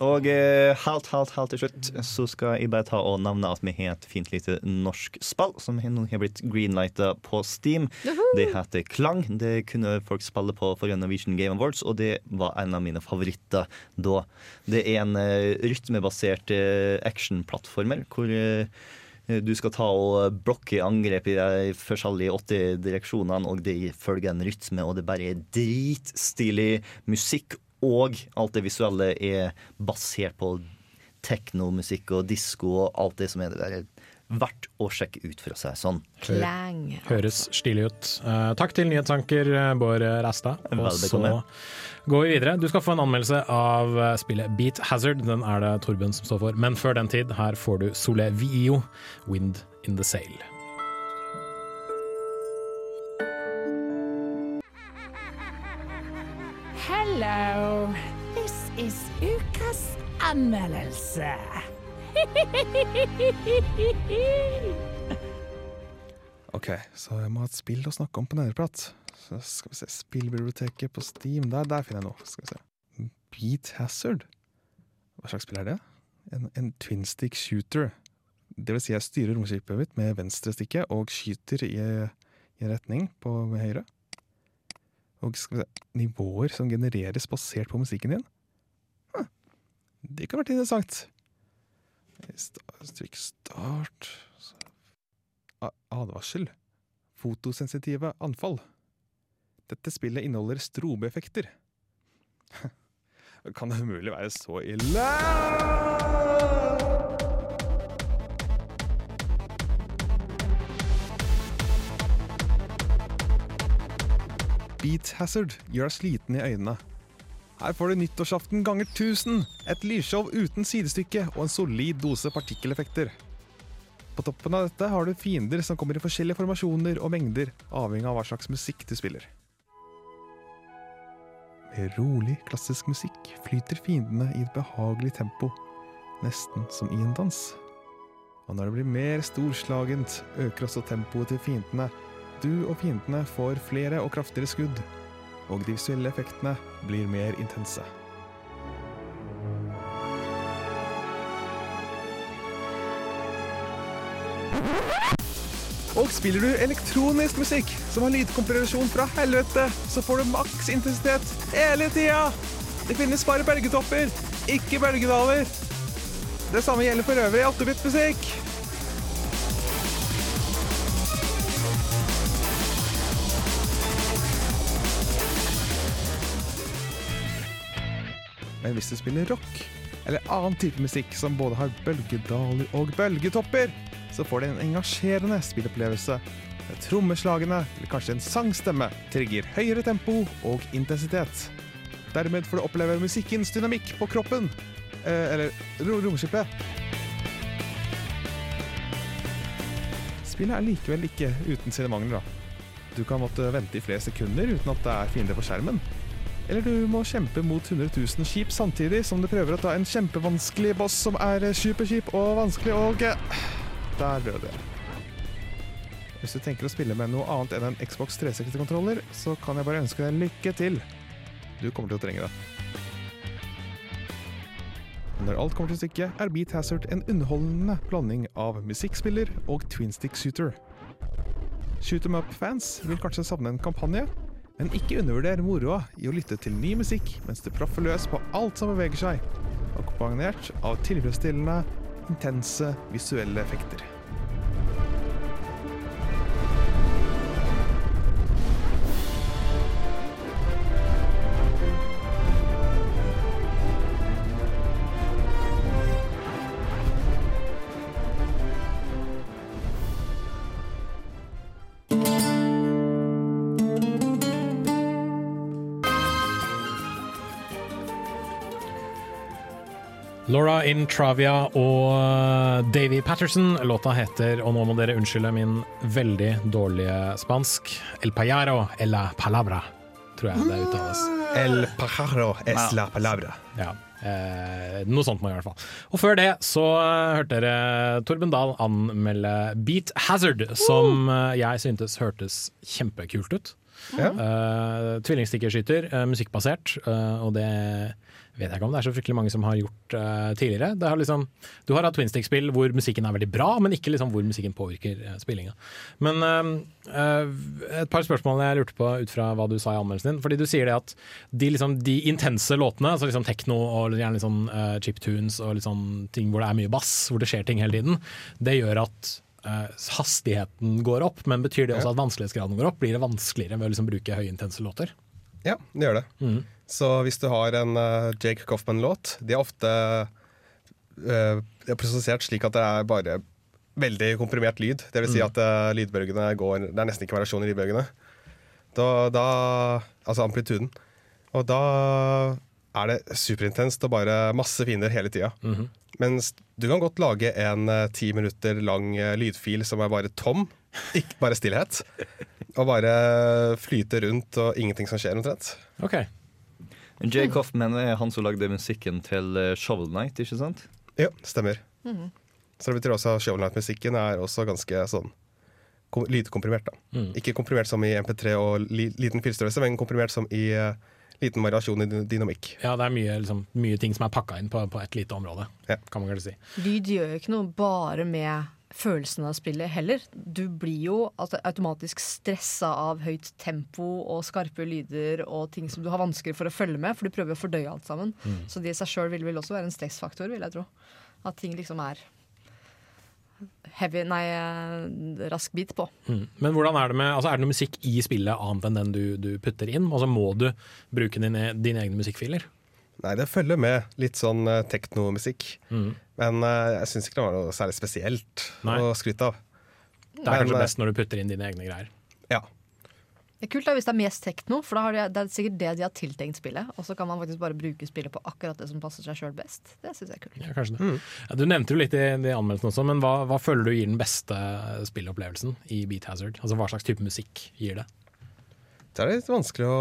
Og eh, helt, helt, helt til slutt så skal jeg bare ta og nevne at vi har et fint lite norsk spill som nå har blitt greenlighta på Steam. Det heter Klang. Det kunne folk spille på for Norwegian Game Awards, og det var en av mine favoritter da. Det er en eh, rytmebasert eh, actionplattformer hvor eh, du skal ta og blokke angrep i de forskjellige åtte direksjonene, og det følger en rytme, og det bare er dritstilig musikk. Og alt det visuelle er basert på teknomusikk og disko og alt det som er det der. Verdt å sjekke ut, for å si det sånn. Klang. Høres stilig ut. Uh, takk til nyhetsanker eh, Bård Restad. Og så går vi videre. Du skal få en anmeldelse av eh, spillet Beat Hazard. Den er det Torben som står for. Men før den tid, her får du Sole Vio, 'Wind in the Sail'. Hello. This is ukas anmeldelse. Ok, så jeg må ha et spill å snakke om på Nederprat. Så skal vi se, Spillbiblioteket på Steam. Der, der finner jeg noe. Skal vi se. Beat Hazard. Hva slags spill er det? En, en twin stick shooter. Det vil si jeg styrer romskipet mitt med venstrestikket og skyter i, i en retning på høyre. Og skal vi se, nivåer som genereres basert på musikken din. Hm, Det kan være interessant. Trykk start Advarsel. Fotosensitive anfall. Dette spillet inneholder strobeeffekter. Kan det umulig være så ille? Beat Hazard gjør deg sliten i øynene. Her får du nyttårsaften ganger 1000, et lysshow uten sidestykke og en solid dose partikkeleffekter. På toppen av dette har du fiender som kommer i forskjellige formasjoner og mengder, avhengig av hva slags musikk du spiller. Med rolig, klassisk musikk flyter fiendene i et behagelig tempo, nesten som i en dans. Og når det blir mer storslagent, øker også tempoet til fiendene. Du og fiendene får flere og kraftigere skudd, og de visuelle effektene blir mer intense. Og spiller du elektronisk musikk som har lydkompresjon fra helvete, så får du maks intensitet hele tida! Det finnes bare bølgetopper, ikke bølgedaler. Det samme gjelder for øvrig 8-bit-musikk. Hvis du spiller rock, eller annen type musikk som både har bølgedaler og bølgetopper, så får du en engasjerende spillopplevelse. Trommeslagene, eller kanskje en sangstemme, trigger høyere tempo og intensitet. Dermed får du oppleve musikkens dynamikk på kroppen. eh, eller ro romskipet. Spillet er likevel ikke uten sine mangler, da. Du kan måtte vente i flere sekunder uten at det er fiender på skjermen. Eller du må kjempe mot 100 000 skip samtidig som du prøver å ta en kjempevanskelig boss som er superkjip og vanskelig, og eh, der døde jeg. Hvis du tenker å spille med noe annet enn en Xbox 360-kontroller, så kan jeg bare ønske deg lykke til. Du kommer til å trenge det. Når alt kommer til stykket, er Beat Hazard en underholdende blanding av musikkspiller og twin stick shooter. Shoot 'em up-fans vil kanskje savne en kampanje, men ikke undervurder moroa i å lytte til ny musikk mens du proffer løs på alt som beveger seg, akkompagnert av tilfredsstillende, intense visuelle effekter. Laura in Travia og uh, Davy Patterson. Låta heter, og nå må dere unnskylde min veldig dårlige spansk, El Payaro Ella Palabra, tror jeg det uttales. El pajaro es la palabra. Ja. Eh, noe sånt må jeg i hvert fall. Og før det så eh, hørte dere Torben Dahl anmelde Beat Hazard, som eh, jeg syntes hørtes kjempekult ut. Ja. Uh, Tvillingstikkerskyter, uh, musikkbasert, eh, og det vet jeg ikke om det er så fryktelig mange som har gjort uh, tidligere. Det har liksom, du har hatt twinstick-spill hvor musikken er veldig bra, men ikke liksom hvor musikken påvirker uh, spillinga. Men uh, eh, et par spørsmål jeg lurte på ut fra hva du sa i anmeldelsen din. Fordi du sier det at de, liksom, de intense låtene, altså liksom tekno og gjerne litt sånn uh, chiptunes og litt sånn ting hvor det er mye bass, hvor det skjer ting hele tiden, det gjør at eh, hastigheten går opp, men betyr det også at vanskelighetsgraden går opp? Blir det vanskeligere ved å liksom bruke høyintense låter? Ja, det gjør det. Mhm. Så hvis du har en eh, Jake Coffman-låt, de er ofte uh, er prosessert slik at det er bare veldig komprimert lyd. Det vil si Mm. at uh, lydbølgene går Det er nesten ikke variasjon i lydbølgene. Da, da, altså amplituden. Og da er det superintenst og bare masse fiender hele tida. Mhm. Mens du kan godt lage en ti minutter lang uh, lydfil som er bare tom, ikke bare stillhet. Og bare flyte rundt og ingenting som skjer, omtrent. Ok. Jay Coffman er han som lagde musikken til eh, Shovel Knight, ikke sant? Ja, stemmer. Mhm. Så det betyr også at Shovel Night-musikken er også ganske sånn lydkomprimert. da. Mm. Ikke komprimert som i MP3 og li liten filstørrelse, men komprimert som i uh, liten variasjon i dy- dynamikk. Ja, det er mye, liksom, mye ting som er pakka inn på, på et lite område, Ja. kan man kanskje si. Lyd gjør jo ikke noe bare med følelsen av spillet heller. Du blir jo automatisk stressa av høyt tempo og skarpe lyder og ting som du har vanskelig for å følge med, for du prøver å fordøye alt sammen. Mm. Så det i seg sjøl vil vel også være en stressfaktor, vil jeg tro. At ting liksom er heavy, nei, eh, rask bit på. Mm. Men hvordan er det med, altså er det noe musikk i spillet annet enn den du, du putter inn? Altså Må du bruke dine, dine egne musikkfiler? Nei, det følger med litt sånn uh, teknomusikk. Mm. Men uh, jeg syns ikke det var noe særlig spesielt Nei. å skryte av. Det er Men, kanskje best når du putter inn dine egne greier. Ja. Det er kult da hvis det er mest tekno, for da har de, det er sikkert det de har tiltenkt spillet. Og så kan man faktisk bare bruke spillet på akkurat det som passer seg sjøl best. Det syns jeg er kult. Ja, kanskje det. Ja, du nevnte jo litt i, i anmeldelsen også, men hva, hva føler du gir den beste spillopplevelsen i Beat Hazard? Altså Hva slags type musikk gir det? Det er litt vanskelig å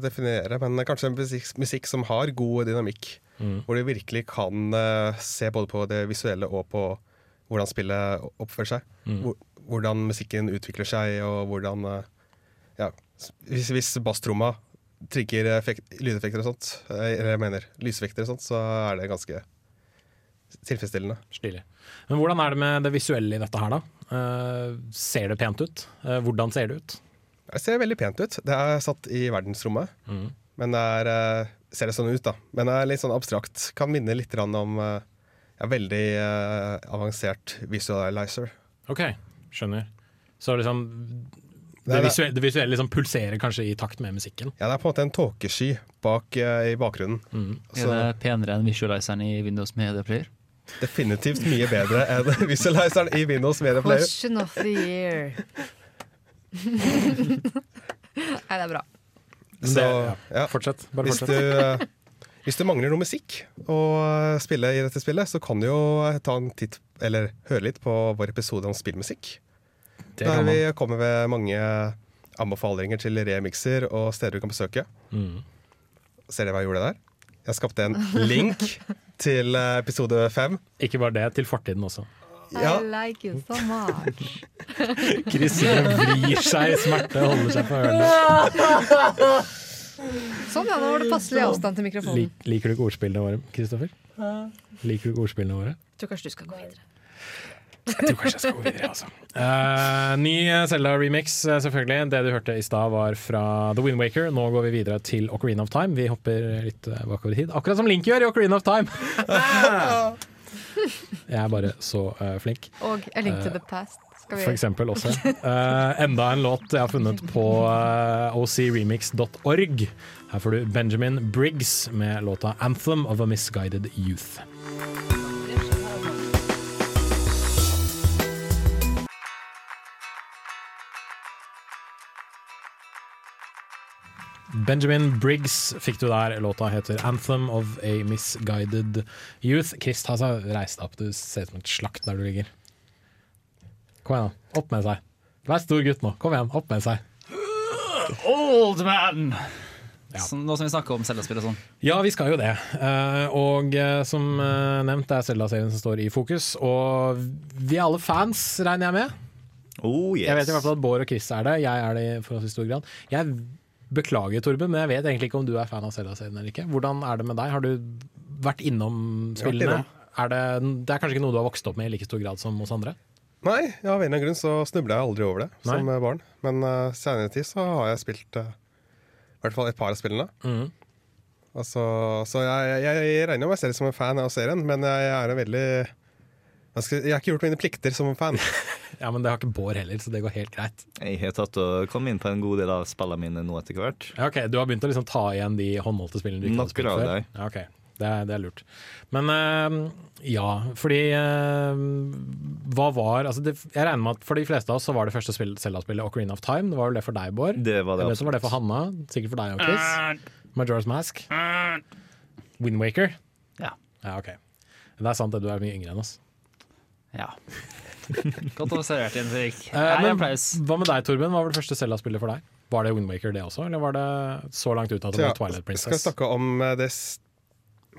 definere, men kanskje en musikk, musikk som har god dynamikk. Mm. Hvor du virkelig kan uh, se både på det visuelle og på hvordan spillet oppfører seg. Mm. Hvor, hvordan musikken utvikler seg, og hvordan uh, Ja, hvis, hvis basstromma trigger effekt, lydeffekter og sånt, eh, eller jeg mener lysvekter og sånt, så er det ganske tilfredsstillende. Stilig. Men hvordan er det med det visuelle i dette her, da? Uh, ser det pent ut? Hvordan ser det ut? Det ser veldig pent ut. Det er satt i verdensrommet. Mm. Men det er, eh, ser det sånn ut, da. Men det er litt sånn abstrakt. Kan minne litt om eh, ja, veldig eh, avansert visualizer. OK, skjønner. Så liksom Det er- visuelle, det visuelle liksom pulserer kanskje i takt med musikken? Ja, det er på en måte en tåkesky bak i bakgrunnen. Mm. Så Er det penere enn visualiseren i Windows Media Player? definitivt mye bedre enn visualizeren i Windows Media Player. Question of the year. Nei, det er bra. Så Det- ja, Fortsett. Bare hvis du fortsett. eh, Hvis du mangler noe musikk å spille i dette spillet, så kan du jo ta en titt, eller høre litt på vår episode om spillmusikk. Det Der vi kommer med mange anbefalinger til remixer og steder du kan besøke. Mm. Ser dere hva jeg gjorde der? Jeg skapte en link til eh, episode fem. Ikke bare det, til fortiden også. Ja. I like you so much. Chris vrir seg i smerte og holder seg på ørene. Sånn, ja. Nå var det passelig avstand til mikrofonen. Lik, liker du ikke ordspillene våre, Kristoffer? Liker du ikke ordspillene våre? Jeg tror kanskje du skal gå videre. Jeg tror kanskje jeg skal gå videre, altså. Uh, ny Selda-remix, eh, selvfølgelig. Det du hørte i stad var fra The Wind Waker. Nå går vi videre til Ocarina of Time. Vi hopper litt eh, bakover i tid. Akkurat som Link gjør i Ocarina of Time! Jeg er bare så uh, flink. Og A Link to Eh, the Past. Skal vi For eksempel også. Uh, enda en låt jeg har funnet på uh, ocremix.org. Her får du Benjamin Briggs med låta 'Anthem of a Misguided Youth'. Benjamin Briggs fikk du der. Låta heter 'Anthem of a Misguided Youth'. Krist har seg reist opp. Du ser ut som et slakt der du ligger. Kom igjen, da. Opp med seg. Vær stor gutt nå. Kom igjen, opp med seg. Old man! Ja. nå som vi snakker om Selda-spill og sånn. Ja, vi skal jo det. Eh, og eh, som eh, nevnt, det er Selda-serien som står i fokus. Og vi er alle fans, regner jeg med. Oh, yes. Jeg vet i hvert fall at Bård og Chris er det. Jeg er det i forholdsvis stor grad. Jeg beklager, Torben, men jeg vet egentlig ikke om du er fan av Zelda-serien eller ikke. Hvordan er det med deg? Har du vært innom spillene? Er det, det er kanskje ikke noe du har vokst opp med i like stor grad som oss andre? Nei, ja, av en eller annen grunn så snubla jeg aldri over det Nei. som eh, barn. Men uh, senere tid så har jeg spilt uh, i hvert fall et par av spillene. Mm. Altså, så jeg, jeg, jeg regner meg selv som en fan av serien, men jeg, jeg er en veldig jeg, skal, jeg har ikke gjort mine plikter som en fan. Ja, men det har ikke Bård heller, så det går helt greit. Jeg har tatt og kommet inn på en god del av spillene mine nå etter hvert. Ja, ok, Du har begynt å liksom ta igjen de håndholdte spillene du ikke hadde spilt før? dem. Ja, ok, det er, det er lurt. Men eh, ja, fordi eh, Hva var altså det, Jeg regner med at for de fleste av oss så var det første spill- Zelda-spillet Ocarina of Time. Det var vel det for deg, Bård? Det var det Eller så det var det for Hanna. Sikkert for deg og Chris. Majora's Mask. Windwaker. Ja. ja. Ok. Det er sant at du er mye yngre enn oss. Ja. Godt observert, Jens Erik. Eh, Nei, applaus. hva med deg, Torben? Hva var det første Selda-spillet for deg? Var det Windwaker det også, eller var det så langt ut at det Så var Twilight Princess? skal jeg snakke om eh, det s-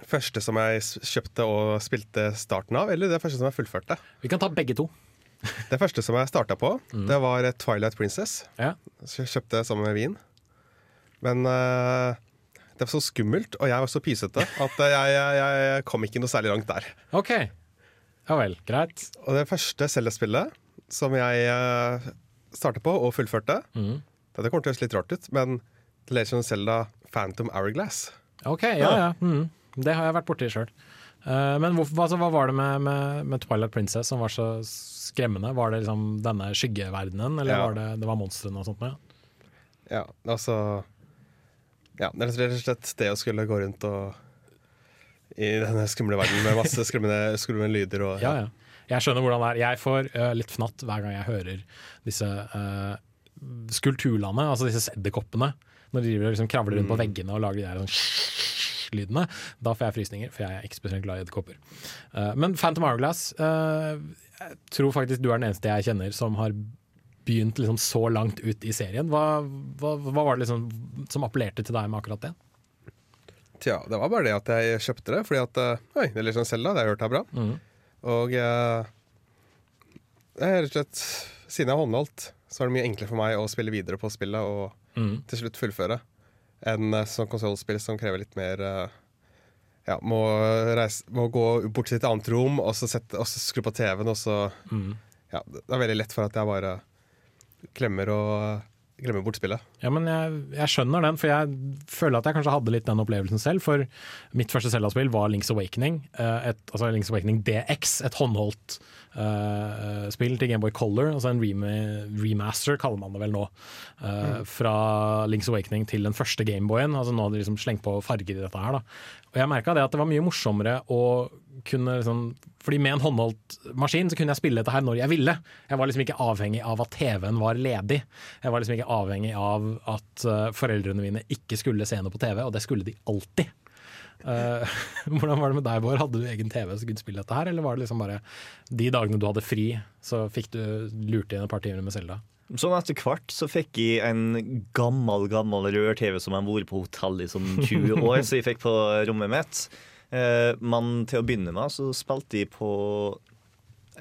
første som jeg kjøpte og spilte starten av, eller det første som jeg fullførte. Vi kan ta begge to. Det første som jeg starta på, det var eh, Twilight Princess. Ja. Jeg kjøpte sammen med vin. Men uh, det var så skummelt, og jeg var så pysete, at jeg, jeg, jeg kom ikke noe særlig langt der. OK. Ja vel, greit. Og det første Zelda-spillet som jeg startet på og fullførte mm. Dette kommer til å høres litt rart ut, men The Legend of Zelda Phantom Hourglass. OK, ja ja. Mm. Det har jeg vært borti sjøl. men hvorfor, altså, hva var det med, med, med Twilight Princess som var så skremmende? Var det liksom denne skyggeverdenen, eller Ja. var det, det var monstrene og sånt? med? Ja, altså Ja, det er rett og slett det å skulle gå rundt og i denne skumle verden med masse skremmende, skremmende lyder og Ja, ja. Jeg skjønner hvordan det er. Jeg får uh, litt fnatt hver gang jeg hører disse uh, skulpturlandene, altså disse edderkoppene, når de driver og liksom kravler rundt på Mm. veggene og lager de der sånn lydene. Da får jeg frysninger, for jeg er ikke spesielt glad i edderkopper. Uh, men Phantom Hourglass eh, Jeg tror faktisk du er den eneste jeg kjenner som har begynt liksom så langt ut i serien. Hva, hva, hva var det liksom som appellerte til deg med akkurat det? Tja, det var bare det at jeg kjøpte det, fordi at eh, Oi, det er litt sånn Zelda, det har jeg hørt er bra. Mm. Og eh, det er rett og slett Siden jeg har håndholdt, så er det mye enklere for meg å spille videre på spillet og mm. til slutt fullføre, enn uh, sånn konsollspill som krever litt mer eh, ja, må, reise, må gå bort til et annet rom og så, sette, og så skru på TV-en, og så mm. Ja, det er veldig lett for at jeg bare glemmer å Glemmer bort spillet. Ja, men jeg, jeg skjønner den, for jeg føler at jeg kanskje hadde litt den opplevelsen selv. For mitt første Zelda-spill var Links Awakening. eh, Et, altså Links Awakening DX, et håndholdt uh, spill til Gameboy Color. Altså en remaster, kaller man det vel nå. eh, Fra Links Awakening til den første Gameboyen. Altså nå har de liksom slengt på farger i dette her. da. Og jeg merka det at det var mye morsommere å kunne liksom Fordi med en håndholdt maskin så kunne jeg spille dette her når jeg ville. Jeg var liksom ikke avhengig av at TV-en var ledig. Jeg var liksom ikke avhengig av at eh, foreldrene mine ikke skulle se noe på TV, og det skulle de alltid. Uh, hvordan var det med deg, Bård? Hadde du egen TV som kunne spille dette her, eller var det liksom bare de dagene du hadde fri, så fikk du lurt inn et par timer med Selda? Sånn etter hvert så fikk jeg en gammel gammel rør-TV som har vært på hotell i sånn 20 år, så jeg fikk på rommet mitt. Uh, men til å begynne med så spilte jeg på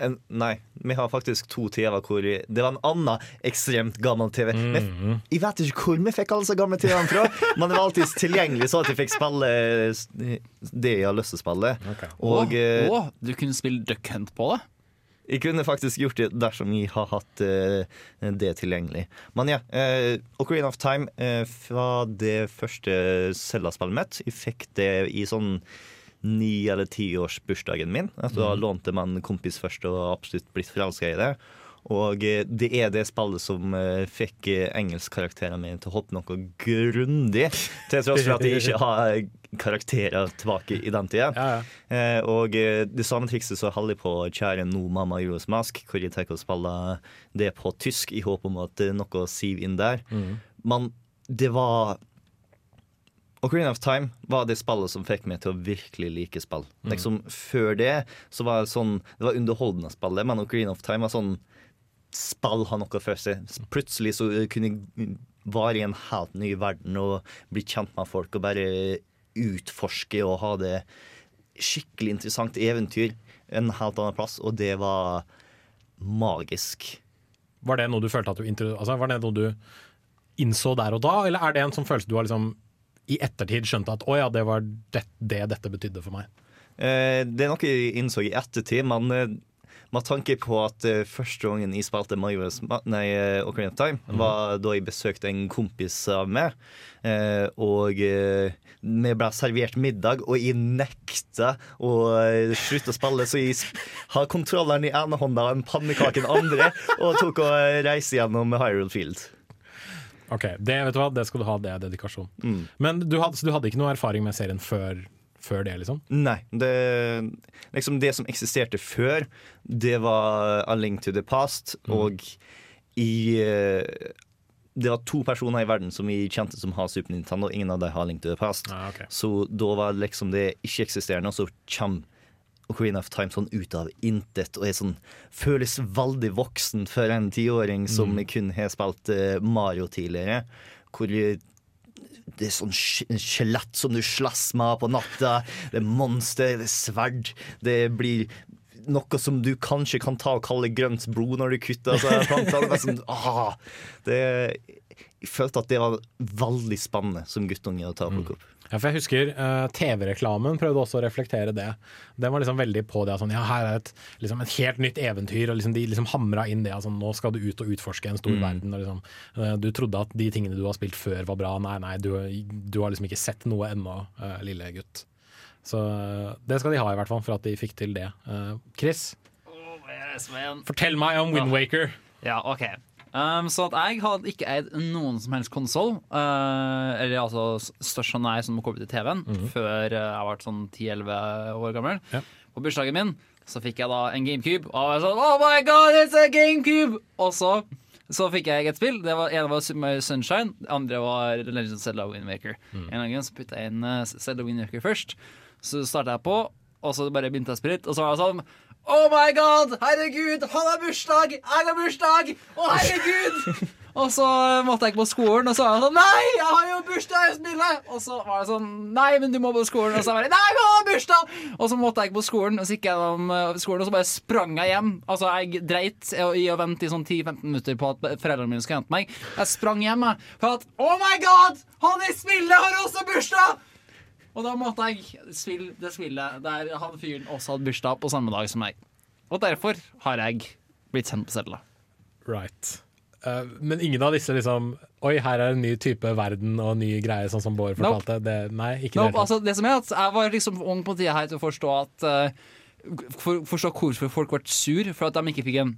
en, Nei, vi har faktisk to TV-er hvor vi, det var en annen ekstremt gammel TV. Men Mhm. jeg vet ikke hvor vi fikk alle disse gamle TV-ene fra, men det var alltid tilgjengelig så at jeg fikk spille det jeg har lyst til å spille. Og oh, oh, du kunne spille Duck Hunt på det? jeg kunne faktisk gjort det dersom jeg har hatt uh, det tilgjengelig. Men ja, uh, Ocarina of Time uh, fra det første Zelda-spillet mitt. Jeg fikk det i sånn ni- eller tiårsbursdagen min. Altså, Da lånte man en kompis først og absolutt blitt forelska i det. Og eh, det er det spillet som eh, fikk eh, engelskkarakterene mine til å hoppe noe grundig. Til tross for at jeg ikke har karakterer tilbake i den tida. Eh, og eh, det samme trikset så holder jeg på kjære nå Mamma Euros Mask, hvor jeg tar å spille det på tysk i håp om at noe siver inn der. Men det var Ocarina of Time var det spillet som fikk meg til å virkelig like spill. Liksom, før det så var det sånn Det var underholdende spill, men Ocarina of Time var sånn Spill har noe for seg. Plutselig så kunne jeg være i en helt ny verden og bli kjent med folk og bare utforske og ha det skikkelig interessant eventyr en helt annen plass, og det var magisk. Var det noe du følte at du altså, Var det noe du innså der og da, eller er det en sånn følelse du har liksom i ettertid skjønte at å ja, det var det, det dette betydde for meg? Eh, det er noe jeg innså i ettertid, men eh, med tanke på at eh, første gangen jeg spilte Majora's nei, Ocarina of Time, var da jeg besøkte en kompis av meg. Eh, og vi ble servert middag, og jeg nekta å slutte å spille, så jeg har kontrolleren i ene hånda og en pannekake i den andre, og tok og reise reiste gjennom Hyrule Field. Ok, det, vet du hva, det skal du ha, det er dedikasjon. Men du hadde, så du hadde ikke noe erfaring med serien før, før det, liksom? Nei. Det, liksom det som eksisterte før, det var A Link to the Past. Og i eh, Det var to personer i verden som vi kjente som har Super Nintendo. Ingen av dem har Link to the Past. Ah, okay. Så da var liksom det ikke-eksisterende, og så kommer Ocarina of Time sånn ut av intet og sånn, føles veldig voksen for en tiåring som kun har spilt eh, Mario tidligere. Hvor det er sånn skjelett som du slåss med på natta. Det er monster, det er sverd. Det blir noe som du kanskje kan ta og kalle grønt blod når du kutter altså, plantene. Det sånn, ah, det, jeg følte at det var veldig spennende som guttunge å ta og plukke opp. Ja, for jeg husker uh, TV-reklamen prøvde også å reflektere det. Den var liksom veldig på det. Sånn, ja, her er et, liksom et helt nytt eventyr. og liksom De liksom hamra inn det. Altså, nå skal du ut og utforske en stor verden. Og liksom, uh, du trodde at de tingene du har spilt før var bra. Nei, nei, du, du har liksom ikke sett noe ennå, uh, lille gutt. Så eh, det skal de ha, i hvert fall, for at de fikk til det. Eh, Chris, fortell meg om Windwaker. Ja, OK. Um, så at jeg hadde ikke eid noen som helst konsoll, eller altså stasjonær som koblet til TV-en, før uh, jeg ble sånn 10-11 år gammel. Ja. På bursdagen min så fikk jeg da en GameCube, og jeg var sånn Oh my god, it's a GameCube! Og så, så fikk jeg et spill. Det var, ene var Super Sunshine, det andre var Legend of Zelda Windmaker. En gang så putta jeg inn uh, Zelda Windmaker først. Så starta jeg på, og så bare begynte jeg å litt, og så var det sånn Oh my god! Herregud, han har bursdag! Jeg har bursdag! Å, herregud! og så måtte jeg ikke på skolen, og så var jeg sånn Nei, jeg har jo bursdag i spillet! Og så var det sånn Nei, men du må på skolen. Og så var det Nei, jeg har bursdag! Og så måtte jeg ikke på skolen, og så gikk jeg gjennom eh, skolen, og så bare sprang jeg hjem. Altså, jeg dreit i å vente i sånn 10-15 minutter på at foreldrene mine skulle hente meg. Jeg sprang hjem jeg, for at Oh my god! Han i spillet har også bursdag! Og da måtte jeg spille det spillet der han fyren også hadde bursdag på samme dag som meg. Og derfor har jeg blitt sendt på cella. Right. Uh, men ingen av disse liksom Oi, her er en ny type verden og ny greie, sånn som Bård Nope. fortalte. Det, nei, ikke nope, det. altså, det som er at Jeg var liksom ung på tida her til å forstå at uh, for, Forstå hvorfor folk ble sur for at de ikke fikk en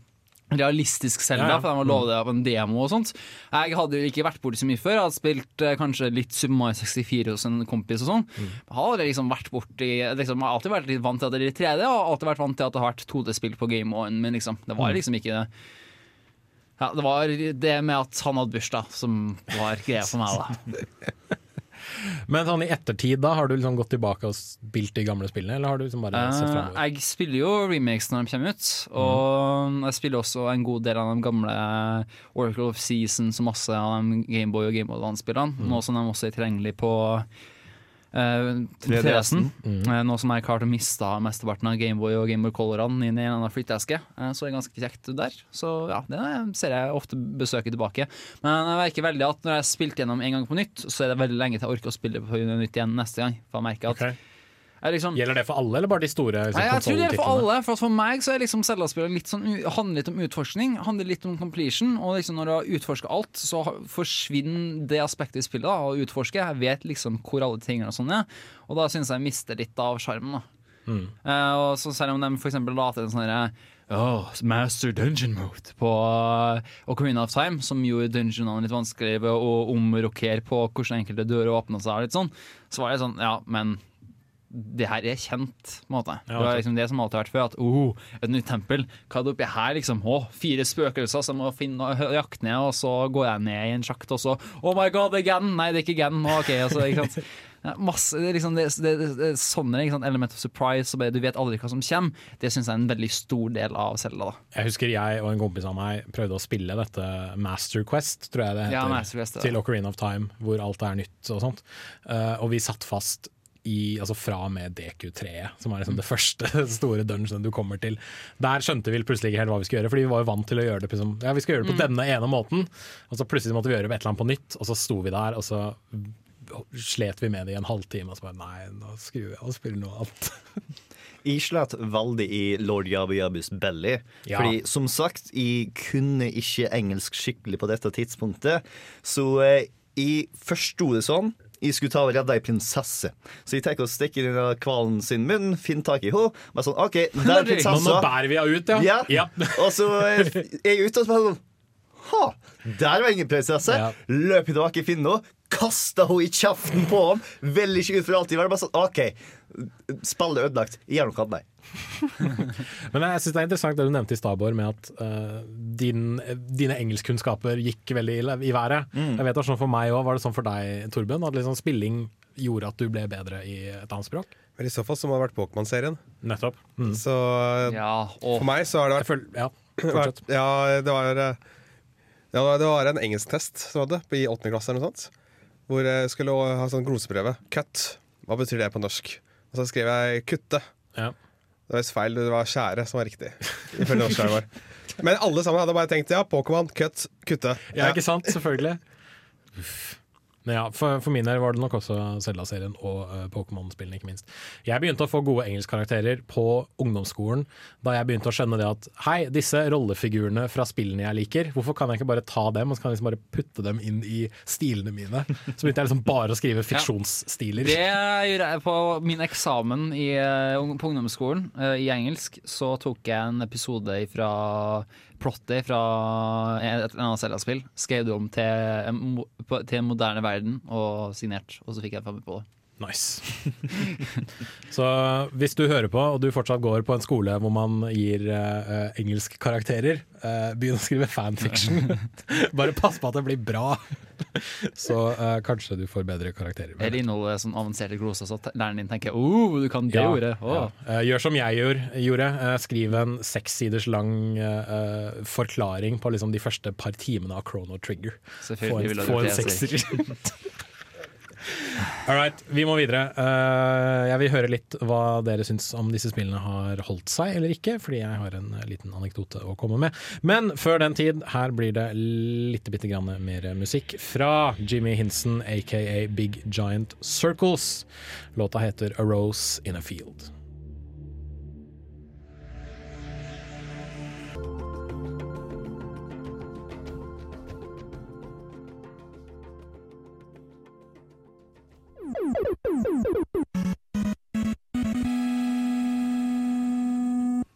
realistisk Selda, Ja, for de var lovet det av en demo og sånt. Jeg hadde jo ikke vært borti så mye før. Jeg hadde spilt eh, kanskje litt Super Mario 64 hos en kompis og sånn. Jeg har liksom vært borti liksom, Jeg har alltid vært litt vant til at det er litt 3D, og alltid vært vant til at det har vært 2D-spill på Game On, men liksom, det var liksom ikke det. ja, Det var det med at han hadde bursdag som var greia for meg, da. Men sånn i ettertid, da, har du liksom gått tilbake og spilt de gamle spillene, eller har du liksom bare sett fremover? jeg spiller jo remakes når de kommer ut, og jeg spiller også en god del av de gamle Oracle of Seasons og masse av de Gameboy og Gameboy Advance-spillene. Nå som de også er tilgjengelige på uh, 3DS-en. Eh, nå som jeg har klart å miste mesteparten av Gameboy og Gameboy Colorene inn i en annen flytteske, uh, så er det ganske kjekt der. Så ja, det ser jeg ofte besøket tilbake. Men jeg merker veldig at når jeg har spilt gjennom en gang på nytt, så er det veldig lenge til jeg orker å spille på nytt igjen neste gang. For jeg merker at Ok. Liksom Gjelder det for alle, eller bare de store liksom, Nei, jeg tror det er for alle. For, for meg så er liksom Zelda-spillet litt sånn, handler litt om utforskning, handler litt om completion. Og liksom når du har utforska alt, så forsvinner det aspektet i spillet. da, Å utforske. Jeg vet liksom hvor alle tingene og sånn er. Og da syns jeg jeg mister litt av sjarmen. Mm. Uh, og så Selv om de for eksempel la en sånn herre Oh, Master Dungeon Mode på uh, Ocarina of Time, som gjorde dungeonene litt vanskelig ved å omrokere på hvordan enkelte dører åpna seg. litt sånn, Så var det sånn, ja, men det her er kjent, på en måte. Ja, det var liksom det som alltid har vært før. At oh, et nytt tempel, hva er det oppi her, liksom? Å, fire spøkelser som må finne jakte ned, og så går jeg ned i en sjakt, og så Oh my god, again! Nei, det er ikke Gan. Ok, altså, ikke sant? Ja, Masse, det, er liksom, det, det, det, det er sånne ikke sant? element of surprise, bare, du vet aldri hva som kommer. Det syns jeg er en veldig stor del av Selda. Jeg husker jeg og en kompis av meg prøvde å spille dette Master Quest, tror jeg det heter, Ja, Quest, ja. til Ocarina of Time, hvor alt er nytt og sånt. Uh, og vi satt fast i, altså fra og med DQ3, som er liksom det første store dungeonet du kommer til. Der skjønte vi plutselig ikke helt hva vi skulle gjøre, fordi vi var jo vant til å gjøre det liksom, ja, vi skal gjøre det på denne ene måten. Og så plutselig måtte vi gjøre et eller annet på nytt, og så sto vi der, og så slet vi med det i en halvtime. Og så bare nei, nå skrur jeg og spiller noe annet. Jeg slet veldig i Lord Jabu Jabus belly. Ja. Fordi som sagt, jeg kunne ikke engelsk skikkelig på dette tidspunktet. Så eh, jeg forsto det sånn. Jeg skulle ta og redde ei prinsesse. Så jeg tenker å stikke inn i kvalen sin munn, finne tak i henne. Men sånn, OK, der er Nå, nå prinsessa. bærer vi henne ut, ja. Ja. ja. Og så er jeg ute og så sånn Ha, der var ingen prinsesse. Ja. Løp tilbake, finn henne. Kasta henne i kjeften på ham. Veldig ikke ut for alltid. Bare sånn, OK, spillet er ødelagt. Jeg gjør noe annet. Men jeg synes det er interessant det du nevnte i Stabor med at uh, din, dine engelskkunnskaper gikk veldig i, i været. Jeg vet det var sånn for meg òg. Var det sånn for deg, Torben? At liksom spilling gjorde at du ble bedre i et annet språk? Men I så fall så må det ha vært Pokémon-serien. Nettopp. Mm. Så eh, Ja, og for meg så har det vært, føl... ja, fortsett. Ja, det var eh, ja, det var en engelsktest som hadde i åttende klasse eller noe sånt. Hvor jeg skulle ha sånn gloseprøve. Cut. Hva betyr det på norsk? Og så skrev jeg 'kutte'. Ja. Det var feil. Det var 'skjære' som var riktig. Ifølge norsklæreren vår. Men alle sammen hadde bare tenkt ja, Pokémon, cut, kutte. Ja, ikke sant? Selvfølgelig. Men ja, for, for min del var det nok også Selda-serien og uh, Pokémon-spillene, ikke minst. Jeg begynte å få gode engelskkarakterer på ungdomsskolen da jeg begynte å skjønne det at hei, disse rollefigurene fra spillene jeg liker, hvorfor kan jeg ikke bare ta dem og så kan jeg liksom bare putte dem inn i stilene mine? Så begynte jeg liksom bare å skrive fiksjonsstiler. Det gjorde jeg på min eksamen i, eh, på ungdomsskolen eh, i engelsk. Så tok jeg en episode fra plottet fra et eller annet Zelda-spill. Skrev det om til, en til en moderne verden og signert. Og så fikk jeg femmer på det. Nice. Så hvis du hører på, og du fortsatt går på en skole hvor man gir uh, engelskkarakterer, uh, begynn å skrive fanfiction. Bare pass på at det blir bra. Så uh, kanskje du får bedre karakterer. Eller inneholder sånn avanserte gloser, så læreren din tenker oh, du kan det Ja, ordet. Oh. ja. Eh, gjør som jeg gjør, gjorde. Eh, skriv en sekssiders lang eh, eh, forklaring på liksom de første par timene av Chrono Trigger. Få en, få en sekser. All right, vi må videre. Eh, jeg vil høre litt hva dere syns om disse spillene har holdt seg eller ikke, fordi jeg har en liten anekdote å komme med. Men før den tid, her blir det litt bitte grann mer musikk fra Jimmy Hinson, aka Big Giant Circles. Låta heter A Rose In A Field.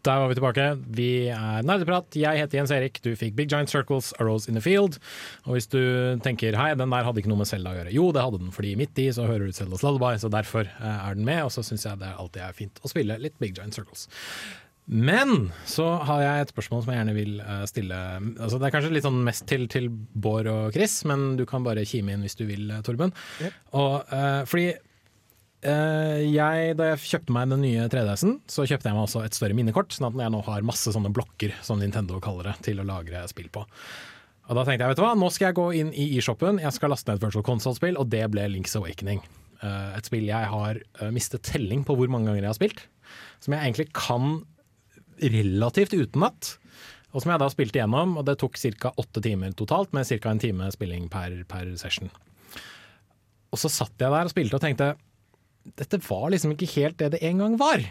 Der var vi tilbake. Vi er Nerdeprat. Jeg heter Jens Erik. Du fikk Big Giant Circles, A Rose in the Field. Og hvis du tenker hei, den der hadde ikke noe med Selda å gjøre. Jo, det hadde den, fordi midt i så hører du Seldas Lullaby, så derfor eh, er den med. Og så syns jeg det alltid er fint å spille litt Big Giant Circles. Men så har jeg et spørsmål som jeg gjerne vil eh, stille. Altså, det er kanskje litt sånn mest til, til Bård og Chris, men du kan bare kime inn hvis du vil, Torben. Torben. Og, uh, fordi eh, jeg, da jeg kjøpte meg den nye 3DS-en, så kjøpte jeg meg også et større minnekort, sånn at jeg nå har masse sånne blokker, som Nintendo kaller det, til å lagre spill på. Og da tenkte jeg, vet du hva, nå skal jeg gå inn i e-shoppen, jeg skal laste ned et Virtual Console-spill, og det ble Link's Awakening. Eh, et spill jeg har eh, mistet telling på hvor mange ganger jeg har spilt. Som jeg egentlig kan relativt utenat. Og som jeg da spilte igjennom, og det tok ca. åtte timer totalt, med ca. en time spilling per, per session. Og så satt jeg der og spilte og tenkte dette var liksom ikke helt det det en gang var.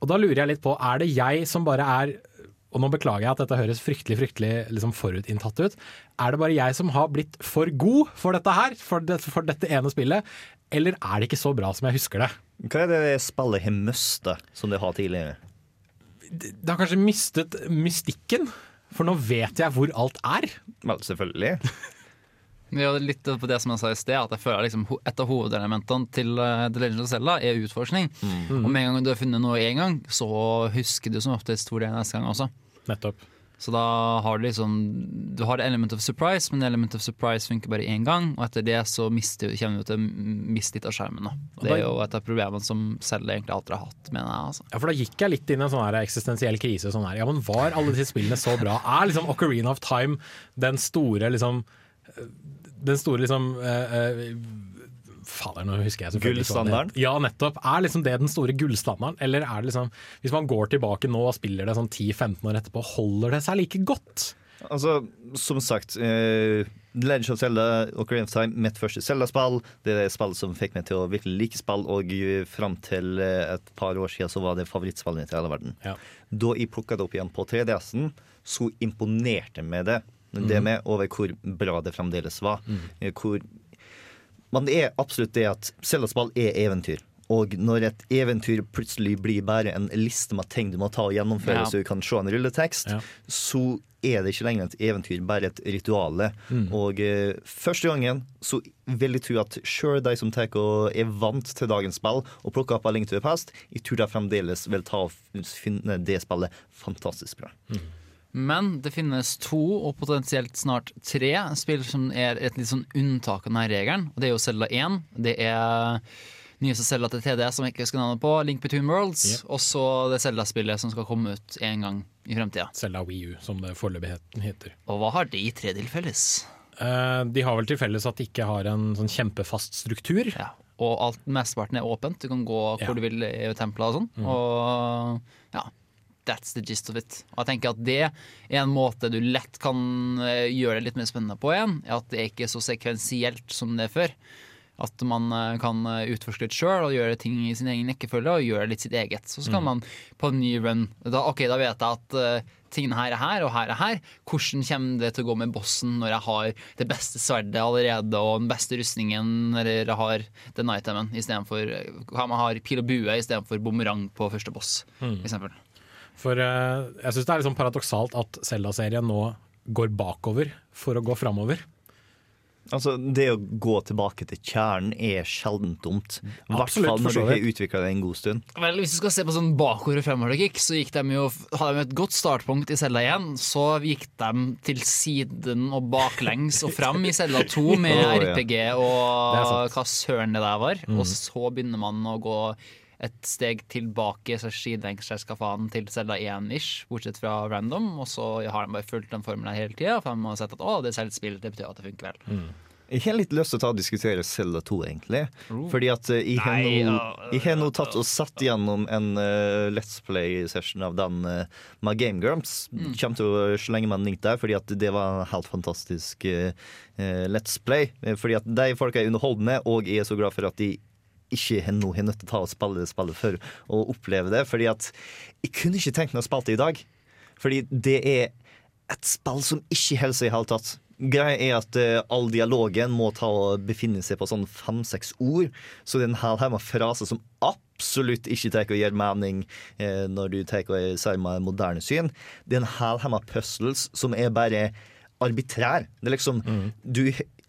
Og da lurer jeg litt på, er det jeg som bare er og nå beklager jeg at dette høres fryktelig fryktelig liksom forutinntatt ut. Er det bare jeg som har blitt for god for dette her, for, det, for dette ene spillet? Eller er det ikke så bra som jeg husker det? Hva er det spillet har mista som det har tidligere? Det det har kanskje mistet mystikken, for nå vet jeg hvor alt er. Vel, selvfølgelig. Er litt på det som jeg sa i sted, at jeg føler liksom et av hovedelementene til eh, The Legend of Zelda er utforskning. Mm. Og med en gang du har funnet noe én gang, så husker du som oftest hvor det er neste gang også. Nettopp. Så da har du liksom Du har element of surprise, men element of surprise funker bare én gang. Og etter det så mister, kommer du til å miste litt av skjermen. Da. Det er jo et av problemene som Zelda egentlig alltid har hatt, mener jeg. Altså. Ja, for Da gikk jeg litt inn i en sånn eksistensiell krise. Sånn her. Ja, men Var alle disse spillene så bra? Er liksom Ocarina of Time den store liksom Den store liksom eh, eh, Fader, nå husker jeg selvfølgelig Gullstandarden? Ja, nettopp. Er liksom det den store gullstandarden? Eller er det liksom Hvis man går tilbake nå og spiller det sånn 10-15 år etterpå, holder det seg like godt? Altså, som sagt eh, Legend of Zelda Ocarina of Time, mitt første Zelda-spill. Det er det spillet som fikk meg til å virkelig like spill, og fram til eh, et par år siden så var det favorittspillet mitt i hele verden. Ja. Da jeg plukka det opp igjen på 3DS-en, så imponerte meg det. Det Mhm. med over hvor bra det fremdeles var. Eh, Hvor Men det er absolutt det at Zelda-spill er eventyr. Og når et eventyr plutselig blir bare en liste med ting du må ta og gjennomføre, Ja. så du kan se en rulletekst, Ja. så er det ikke lenger et eventyr, bare et rituale. Mm. Og eh, første gangen så vil jeg tro at sjøl de som tar og er vant til dagens spill og plukker opp A Link to the Past, jeg tror de fremdeles vil ta og finne det spillet fantastisk bra. Men det finnes to, og potensielt snart tre, spill som er et litt sånn unntak av denne regelen. Og det er jo Zelda 1. Det er nyeste Selda til TD som jeg ikke husker navnet på. Link Between Worlds. Og så det Selda-spillet som skal komme ut en gang i fremtida. Selda Wii U, som det foreløpig heter. Og hva har de tre til felles? Eh, de har vel til felles at de ikke har en sånn kjempefast struktur. Ja. Og alt, mesteparten er åpent. Du kan gå hvor Ja. du vil i templer og sånn. Og ja, that's the gist of it. Og jeg tenker at det er en måte du lett kan eh, gjøre det litt mer spennende på igjen. At det er ikke er så sekvensielt som det er før. At man eh, kan eh, utforske litt sjøl og gjøre ting i sin egen rekkefølge og gjøre litt sitt eget. Så, så kan man på en ny run da, Ok, da vet jeg at uh, tingene her er her og her er her. Hvordan kommer det til å gå med bossen når jeg har det beste sverdet allerede og den beste rustningen, eller jeg har den itemen istedenfor Hva jeg har pil og bue istedenfor bumerang på første boss, for eksempel. For uh, jeg syns det er sånn paradoksalt at Zelda-serien nå går bakover for å gå framover. Altså, Det å gå tilbake til kjernen er sjelden dumt. I hvert fall når du har utvikla det en god stund. Vel, Hvis du skal se på sånn bakover og fremover-logikk, så gikk de jo, hadde de et godt startpunkt i Selda 1. Så gikk de til siden og baklengs og fram i Selda 2 med oh, ja. RPG og hva søren det der var. Og så begynner man å gå et steg tilbake så sidelengs til Selda 1-ish, bortsett fra random. Og så har de bare fulgt den formelen hele tida, for de har sett at å, det er selvspill, det betyr at det funker vel. Jeg har litt lyst til å ta og diskutere Zelda 2, egentlig. Fordi at eh, jeg har Nei, nå, ja. jeg har nå tatt og satt gjennom en uh, Let's Play-session av den uh, med Game Grumps. Kommer til å slenge meg en link der, fordi at det var en helt fantastisk eh, Let's Play. Fordi at de folka er underholdende, og jeg er så glad for at de ikke har nå har nødt til å ta og spille det spillet for å oppleve det. Fordi at jeg kunne ikke tenkt meg å spille det i dag. Fordi det er et spill som ikke holder seg i hele tatt. Greia er at uh, all dialogen må ta og befinne seg på sånn fem-seks ord. Så det er en hel haug med fraser som absolutt ikke tar og gir mening eh, når du tar og ser med moderne syn. Det er en hel haug med puzzles som er bare arbitrær. Det er liksom du,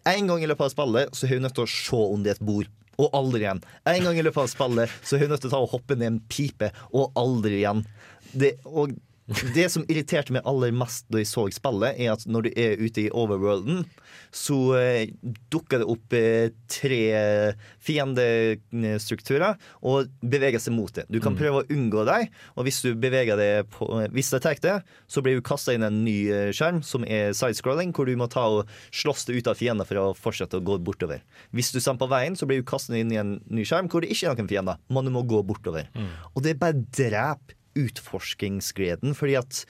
En gang i løpet av spillet så er du nødt til å se om det er et bord. Og aldri igjen. En gang i løpet av spillet så er hun nødt til å ta og hoppe ned en pipe, og aldri igjen. det, og det som irriterte meg aller mest da jeg så spillet, er at når du er ute i overworlden, så eh, dukker det opp eh, tre fiendestrukturer og beveger seg mot det. Du kan Mm. prøve å unngå dem, og hvis du beveger deg på Hvis det tar det, så blir du kasta inn en ny eh, skjerm som er sidescrolling, hvor du må ta og slåss deg ut av fiender for å fortsette å gå bortover. Hvis du på veien, så blir du kastet inn i en ny skjerm hvor det ikke er noen fiender, men du må gå bortover. Og det er bare dreper utforskingsgleden, fordi at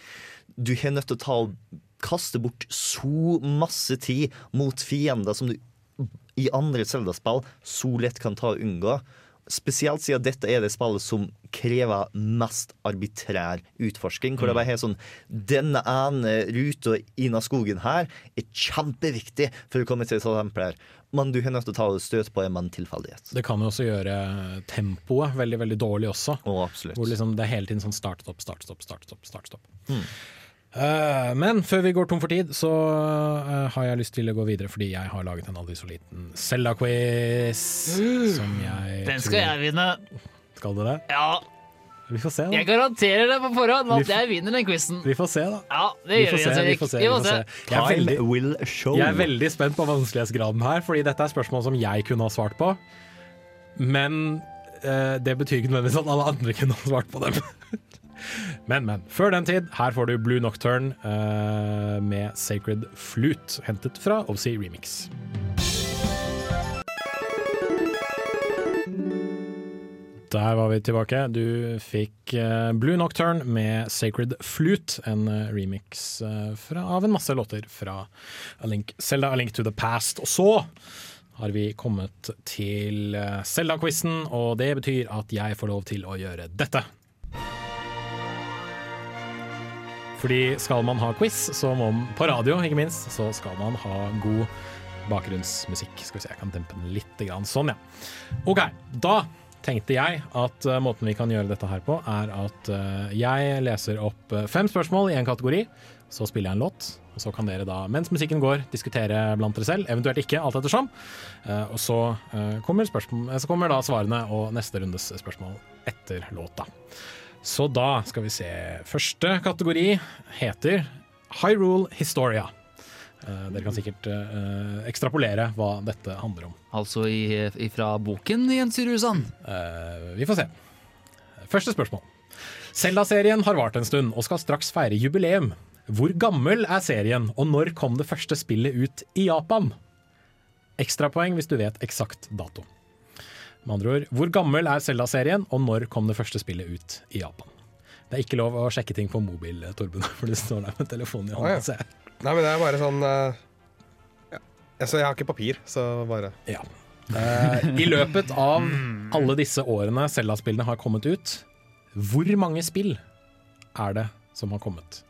du har nødt til å ta og kaste bort så masse tid mot fiender som du i andre Zelda-spill så lett kan ta og unngå. Spesielt siden dette er det spillet som krever mest arbitrær utforsking. Hvor det bare er sånn Denne ene ruta inn av skogen her er kjempeviktig for å komme til et her. Men du har nødt til å ta støt på en tilfeldighet. Det kan jo også gjøre tempoet veldig veldig dårlig også. absolutt. Hvor liksom det er hele tiden sånn start, stopp, start, stopp, start, stopp. Start, stopp. Mm. Eh, men før vi går tom for tid, så eh, har jeg lyst til å gå videre, fordi jeg har laget en aldri så liten Selda-quiz. Som jeg Den skal tror- jeg vinne. Skal du det? Ja. Vi får se, da. Jeg garanterer det på forhånd at jeg vinner den quizen. Vi får se, da. Ja, det Vi gjør får vi, se, vi får se, Vi får får se. se. Jeg er veldig- will show. Jeg er veldig spent på vanskelighetsgraden her, fordi dette er spørsmål som jeg kunne ha svart på. Men eh, det betyr ikke nødvendigvis at alle andre kunne ha svart på dem. men, men. Før den tid, her får du Blue Nocturne uh, med Sacred Flute, hentet fra OC Remix. Der var vi tilbake. Du fikk eh, Blue Nocturne med Sacred Flute, en eh, remix fra, av en masse låter fra A Link, A Link to the Past. Og så har vi kommet til Zelda-quizen, og det betyr at jeg får lov til å gjøre dette. Fordi skal man ha quiz, må på radio ikke minst, så skal man ha god bakgrunnsmusikk. Skal vi se, jeg kan dempe den litt. Grann. Sånn, ja. OK, da tenkte jeg at uh, måten vi kan gjøre dette her på, er at uh, jeg leser opp uh, fem spørsmål i en kategori. Så spiller jeg en låt, og så kan dere da, mens musikken går, diskutere blant dere selv. Eventuelt ikke, alt ettersom. Og så, kommer så kommer da svarene og neste rundes spørsmål etter låta. Så da skal vi se. Første kategori heter Hyrule Historia. Uh, dere kan sikkert uh, ekstrapolere hva dette handler om. Altså i, fra boken, Jens Rusan? Uh, vi får se. Første spørsmål. Zelda-serien har vart en stund og skal straks feire jubileum. Hvor gammel er serien, og når kom det første spillet ut i Japan? Ekstrapoeng hvis du vet eksakt dato. Med andre ord, hvor gammel er Zelda-serien, og når kom det første spillet ut i Japan? Det er ikke lov å sjekke ting på mobil, Torben, for du står der med telefonen i hånda. Ah, ja. Nei, men det er bare sånn uh, ja. Altså, jeg har ikke papir, så bare Ja. uh, I løpet av alle disse årene Zelda-spillene har kommet ut, hvor mange spill er det som har kommet?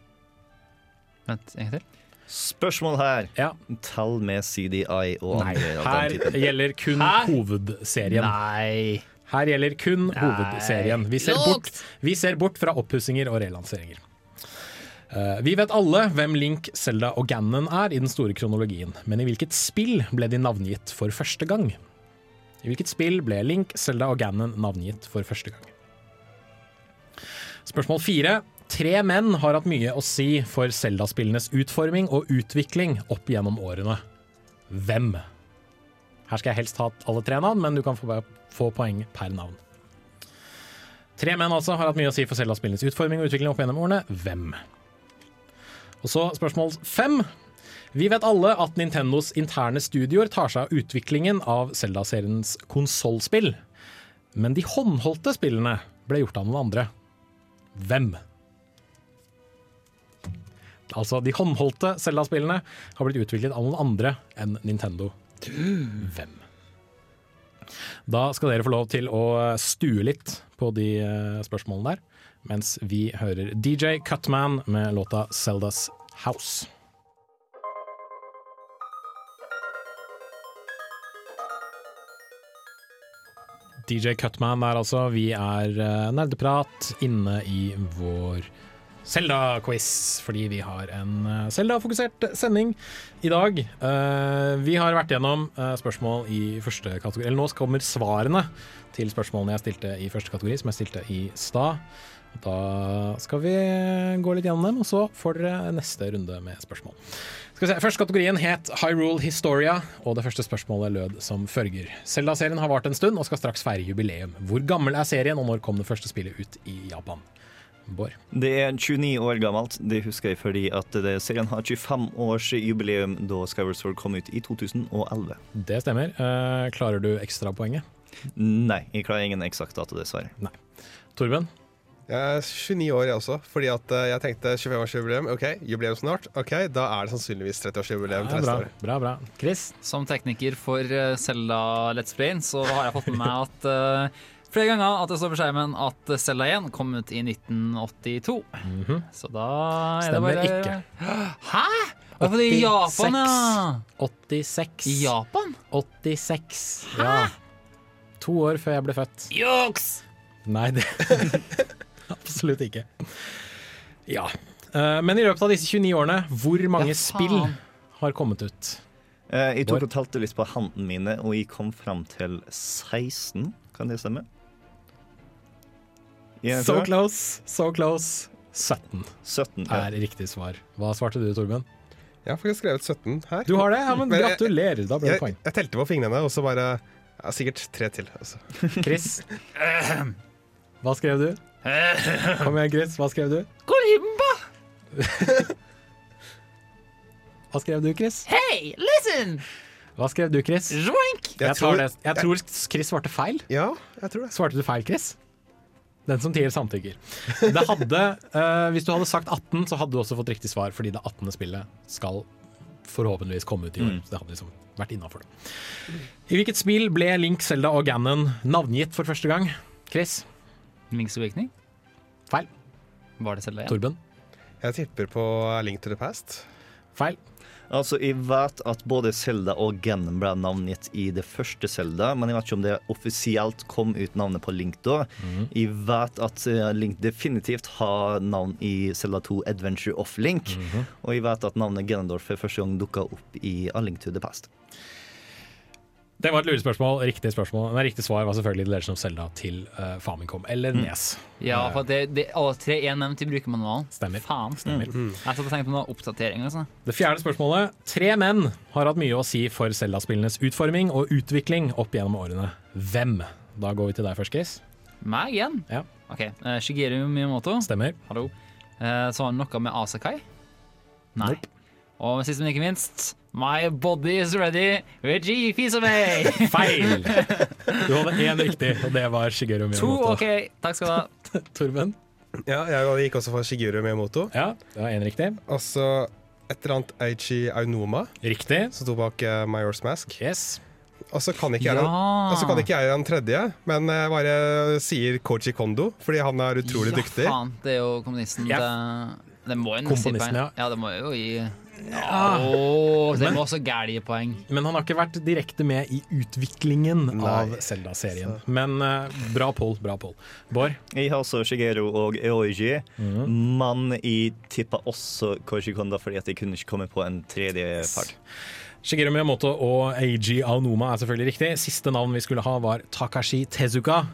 Vent, en gang til. Spørsmål her. Ja. Tall med CDI og Nei, andre her gjelder kun Hæ? hovedserien. Nei. Her gjelder kun hovedserien. Vi ser, bort, vi ser bort fra oppussinger og relanseringer. Uh, vi vet alle hvem Link, Zelda og Ganon er i den store kronologien, men i hvilket spill ble de navngitt for første gang? I hvilket spill ble Link, Zelda og Ganon navngitt for første gang? Spørsmål fire. Tre menn har hatt mye å si for Zelda-spillenes utforming og utvikling opp gjennom årene. Hvem? Her skal jeg helst ha alle tre navn, men du kan få, få poeng per navn. Tre menn altså har hatt mye å si for Zelda-spillenes utforming og utvikling opp gjennom årene. Hvem? Og så spørsmål fem. Vi vet alle at Nintendos interne studioer tar seg av utviklingen av Zelda-seriens konsollspill. Men de håndholdte spillene ble gjort av noen andre. Hvem? Altså, de håndholdte Zelda-spillene har blitt utviklet av noen andre enn Nintendo. Hvem? Da skal dere få lov til å stue litt på de eh, spørsmålene der, mens vi hører DJ Cutman med låta 'Zeldas House'. DJ Cutman er altså. Vi er uh, nerdeprat inne i vår Selda-quiz, fordi vi har en uh, Selda-fokusert sending i dag. Eh, vi har vært gjennom eh, spørsmål i første kategori. Eller nå kommer svarene til spørsmålene jeg stilte i første kategori, som jeg stilte i stad. Da skal vi gå litt gjennom dem, og så får dere neste runde med spørsmål. Første kategorien het Hyrule Historia, og det første spørsmålet lød som følger. Zelda-serien har vart en stund og skal straks feire jubileum. Hvor gammel er serien, og når kom det første spillet ut i Japan? Bård. Det er 29 år gammelt. Det husker jeg fordi at det, serien har 25 års jubileum da Skyward Sword kom ut i 2011. Det stemmer. Eh, klarer du ekstrapoenget? Nei, jeg klarer ingen eksakt dato, dessverre. Nei. Torben? Jeg er 29 år, jeg også. Fordi at eh, jeg tenkte 25-årsjubileum. OK, jubileum snart. Ok, Da er det sannsynligvis 30-årsjubileum til Ja, bra, bra, bra. Chris? Som tekniker for Selda Zelda Let's Play så har jeg fått med meg at eh, flere ganger at det står på skjermen at Zelda 1 kom ut i 1982. Så da er det bare ikke. Hæ?! Hvorfor det i Japan, ja? 86. I Japan? 86. Ja. To år før jeg ble født. Juks! Nei, det Absolutt ikke. Ja. Eh, Men i løpet av disse 29 årene, hvor mange Ja, spill har kommet ut? Eh, jeg tok og talte litt på hendene mine, og jeg kom fram til 16. Kan det stemme? Jeg So close, so close. 17 17. Ja. er riktig svar. Hva svarte du, Torben? Jeg har faktisk skrevet 17 her. Du har det? Ja, men Gratulerer. Da ble det Jeg, poeng. jeg telte på fingrene, og så bare ja, Sikkert tre til. Altså. Chris? Hva skrev du? Kom igjen, Chris. Hva skrev du? Kolimba! Hva skrev du, Chris? Hey, listen! Hva skrev du, Chris? Joink! Jeg, tror- jeg tror Chris svarte feil. Ja, jeg tror det. Svarte du feil, Chris? Den som tier, samtykker. Det hadde, eh, hvis du hadde sagt 18, så hadde du også fått riktig svar, fordi det 18. spillet skal forhåpentligvis komme ut i år. Så det hadde liksom vært innafor det. I hvilket spill ble Link, Zelda og Ganon navngitt for første gang? Chris? Link's Awakening? Feil. Var det Selda igjen? Torben? Jeg tipper på Link to the Past. Feil. Altså, Jeg vet at både Zelda og Ganon ble navngitt i det første Zelda, men jeg vet ikke om det offisielt kom ut navnet på Link da. Jeg vet at eh, Link definitivt har navn i Zelda 2 Adventure of Link. Og jeg vet at navnet Ganondorf for første gang dukka opp i A Link to the Past. Det var et lurespørsmål. Riktig spørsmål Men riktig svar var selvfølgelig The Legend of Zelda til uh, Famicom eller Nes. Ja, for det, det, alle tre er nevnt i brukermanualen. Stemmer. Faen. Stemmer. Jeg satt og tenkte på noen oppdateringer. Altså. Det fjerde spørsmålet. Tre menn har hatt mye å si for Zelda-spillenes utforming og utvikling opp gjennom årene. Hvem? Da går vi til deg først, Chris. Meg igjen? Ja. Ok, uh, Shigeru Miyamoto. Stemmer. Hallo. Uh, så var det noe med Asakai. Nei. Og sist, men ikke minst My body is ready, Reggie Fisabay! Feil! Du hadde én riktig, og det var Shigeru to, OK. Takk skal du ha. Torben? Ja, jeg gikk også for Shigeru Miyamoto. Ja, det var én riktig. Og så et eller annet Aichi Aonoma, Riktig. som sto bak uh, Majors Mask. Yes. Og så kan Ja. kan ikke jeg den tredje, men jeg bare sier Koji Kondo, fordi han er utrolig ja, dyktig. faen. Det er jo kommunisten. Ja. Det, det må jo nesten si Komponisten, ja. Ja, det må jo gi ja. Åh, det var også gæli poeng. Men han har ikke vært direkte med i utviklingen Nei. av Zelda-serien. Men uh, bra poll, bra poll. Bård? Jeg har også Shigeru og Eoiji, Mhm. men jeg tippa også Koji fordi at jeg kunne ikke komme på en tredje part. Shigeru Miyamoto og Eiji Aonoma er selvfølgelig riktig. Siste navn vi skulle ha, var Takashi Tezuka.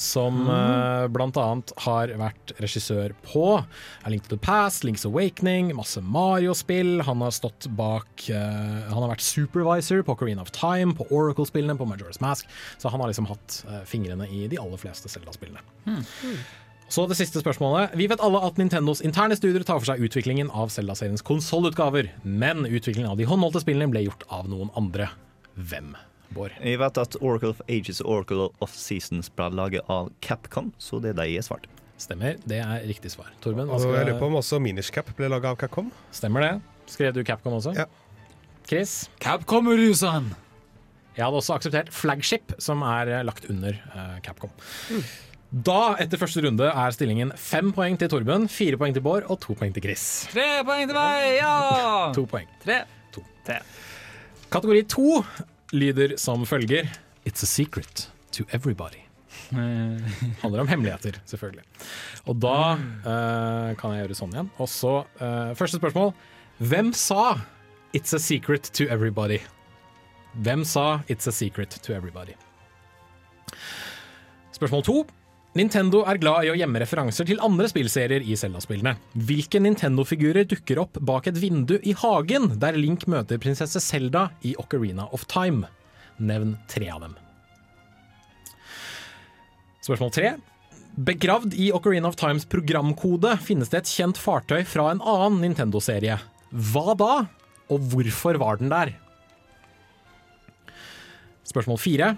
Som eh, blant annet har vært regissør på A Link to the Past, Link's Awakening, masse Mario-spill. Han har stått bak uh, Han har vært supervisor på Coreen of Time, på Oracle-spillene, på Majora's Mask. Så han har liksom hatt uh, fingrene i de aller fleste Zelda-spillene. Så det siste spørsmålet. Vi vet alle at Nintendos interne studier tar for seg utviklingen av Zelda-seriens konsollutgaver, men utviklingen av de håndholdte spillene ble gjort av noen andre. Hvem? Bård? Jeg vet at Oracle of Ages og Oracle of Seasons ble laget av Capcom, så det er de jeg svarte. Stemmer, det er riktig svar. Torben, hva Og skal jeg lurer på om også Minish Cap ble laga av Capcom. Stemmer det? Skrev du Capcom også? Ja. Chris? Capcom Rusan! Jeg hadde også akseptert Flagship, som er eh, lagt under eh, Capcom. Da, etter første runde, er stillingen fem poeng til Torben, fire poeng til Bård og to poeng til Chris. Tre poeng til meg! Ja! To poeng. Tre. To. Tre. Kategori to lyder som følger It's a secret to everybody. Handler om hemmeligheter, selvfølgelig. Og da uh, kan jeg gjøre sånn igjen. Og så uh, Første spørsmål. Hvem sa 'It's a secret to everybody'? Hvem sa 'It's a secret to everybody'? Spørsmål to. Nintendo er glad i å gjemme referanser til andre spillserier i Zelda-spillene. Hvilke Nintendo-figurer dukker opp bak et vindu i hagen der Link møter prinsesse Zelda i Ocarina of Time? Nevn tre av dem. Spørsmål tre. Begravd i Ocarina of Times programkode finnes det et kjent fartøy fra en annen Nintendo-serie. Hva da, og hvorfor var den der? Spørsmål fire.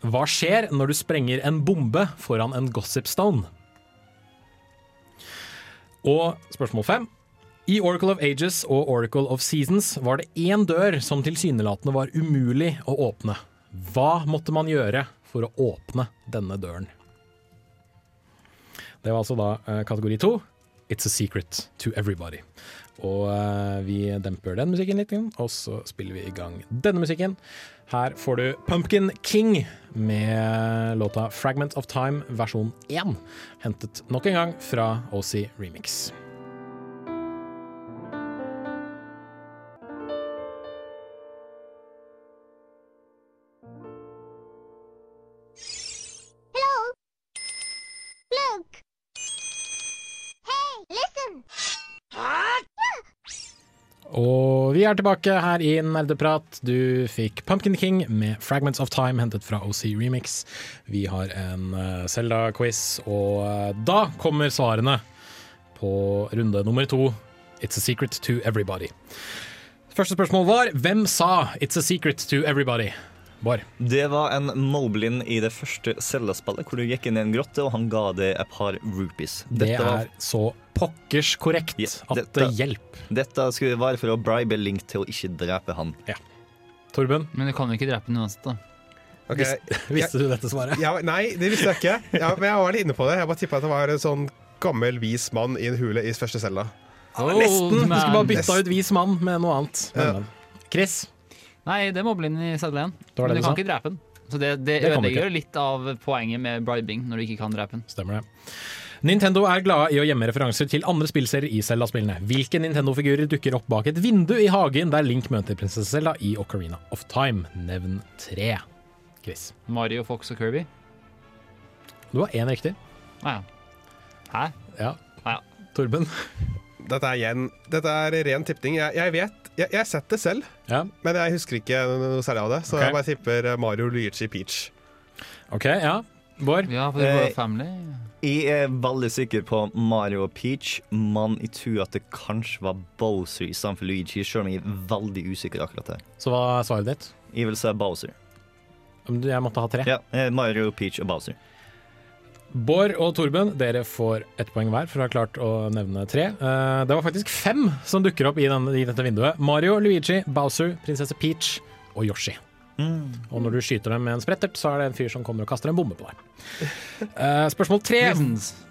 Hva skjer når du sprenger en bombe foran en gossip stone? Og spørsmål fem. I Oracle of Ages og Oracle of Seasons var det én dør som tilsynelatende var umulig å åpne. Hva måtte man gjøre for å åpne denne døren? Det var altså da eh, kategori to. It's a secret to everybody. Og eh, vi demper den musikken litt, og så spiller vi i gang denne musikken. Her får du Pumpkin King med låta 'Fragment of Time' versjon 1. Hentet nok en gang fra OC Remix. Og vi er tilbake her i Nerdeprat. Du fikk Pumpkin King med 'Fragments of Time' hentet fra OC Remix. Vi har en uh, Zelda-quiz, og eh, da kommer svarene på runde nummer to. It's a secret to everybody. Første spørsmål var hvem sa 'It's a secret to everybody'? Bård. Det var en Moblin i det første Zelda-spillet, hvor du gikk inn i en grotte, og han ga deg et par rupees. Det er var- så pokkers korrekt at det hjelper. Dette skulle være for å bribe Link til å ikke drepe han. Torben? Men du kan jo ikke drepe den uansett, da. Okay. Visste du dette svaret? Ja, nei, det visste jeg ikke. Ja, men jeg var litt inne på det. Jeg bare tippa at det var en sånn gammel, vis mann i en hule i første Zelda. Nesten. Du skulle bare man. bytta ut vis mann med noe annet. Men, Ja. men. Chris? Nei, det må bli inn i igjen. Det var Men du du kan sa. ikke drepe den. Så det, det, Det kan du ødelegger jo litt av poenget med bribing, når du ikke kan drepe den. Stemmer det. Nintendo er glade i å gjemme referanser til andre spillserier i Zelda-spillene. Hvilke Nintendo-figurer dukker opp bak et vindu i hagen der Link møter prinsesse Zelda i Ocarina of Time? Nevn tre. Chris. Mario, Fox og Kirby. Du har én riktig. Ah, ja. Hæ? Ja. Ja. Torben. Dette er igjen Dette er ren tipping. Jeg, jeg vet Jeg jeg har sett det selv, Ja. men jeg husker ikke noe særlig av det. Så okay. jeg bare tipper Mario, Luigi, Peach. OK, ja. Bård? Ja, for det Eh, var family. Jeg er veldig sikker på Mario og Peach, men jeg tror at det kanskje var Bowser istedenfor Luigi, selv om jeg er veldig usikker akkurat der. Så hva er svaret ditt? Jeg vil si Bowser. Jeg måtte ha tre. Ja, eh, Mario, Peach og Bowser. Bård og Torben, dere får ett poeng hver for å ha klart å nevne tre. Eh, Det var faktisk fem som dukker opp i, denne, i dette vinduet. Mario, Luigi, Bowser, prinsesse Peach og Yoshi. Og når du skyter dem med en sprettert, så er det en fyr som kommer og kaster en bombe på deg. Eh, spørsmål tre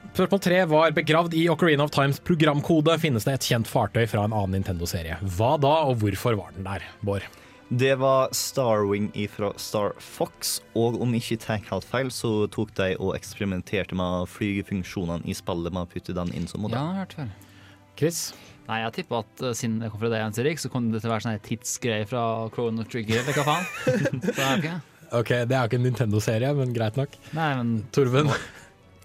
Spørsmål tre var begravd i Ocarina of Times programkode. Finnes det et kjent fartøy fra en annen Nintendo-serie? Hva da, og hvorfor var den der, Bård? Det var Starwing fra Star Fox, og om jeg ikke tar helt feil, så tok de og eksperimenterte med flygefunksjonene i spillet med å putte den inn som Ja, modell. jeg har hørt før. Chris? Nei, jeg tipper at uh, siden det kom fra deg, Jens Erik, så kom det til å være sånn tidsgreie fra Chrono Trigger, eller hva faen. Så er det ikke. Ok, det er jo ikke en Nintendo-serie, men greit nok. Nei, men Torben?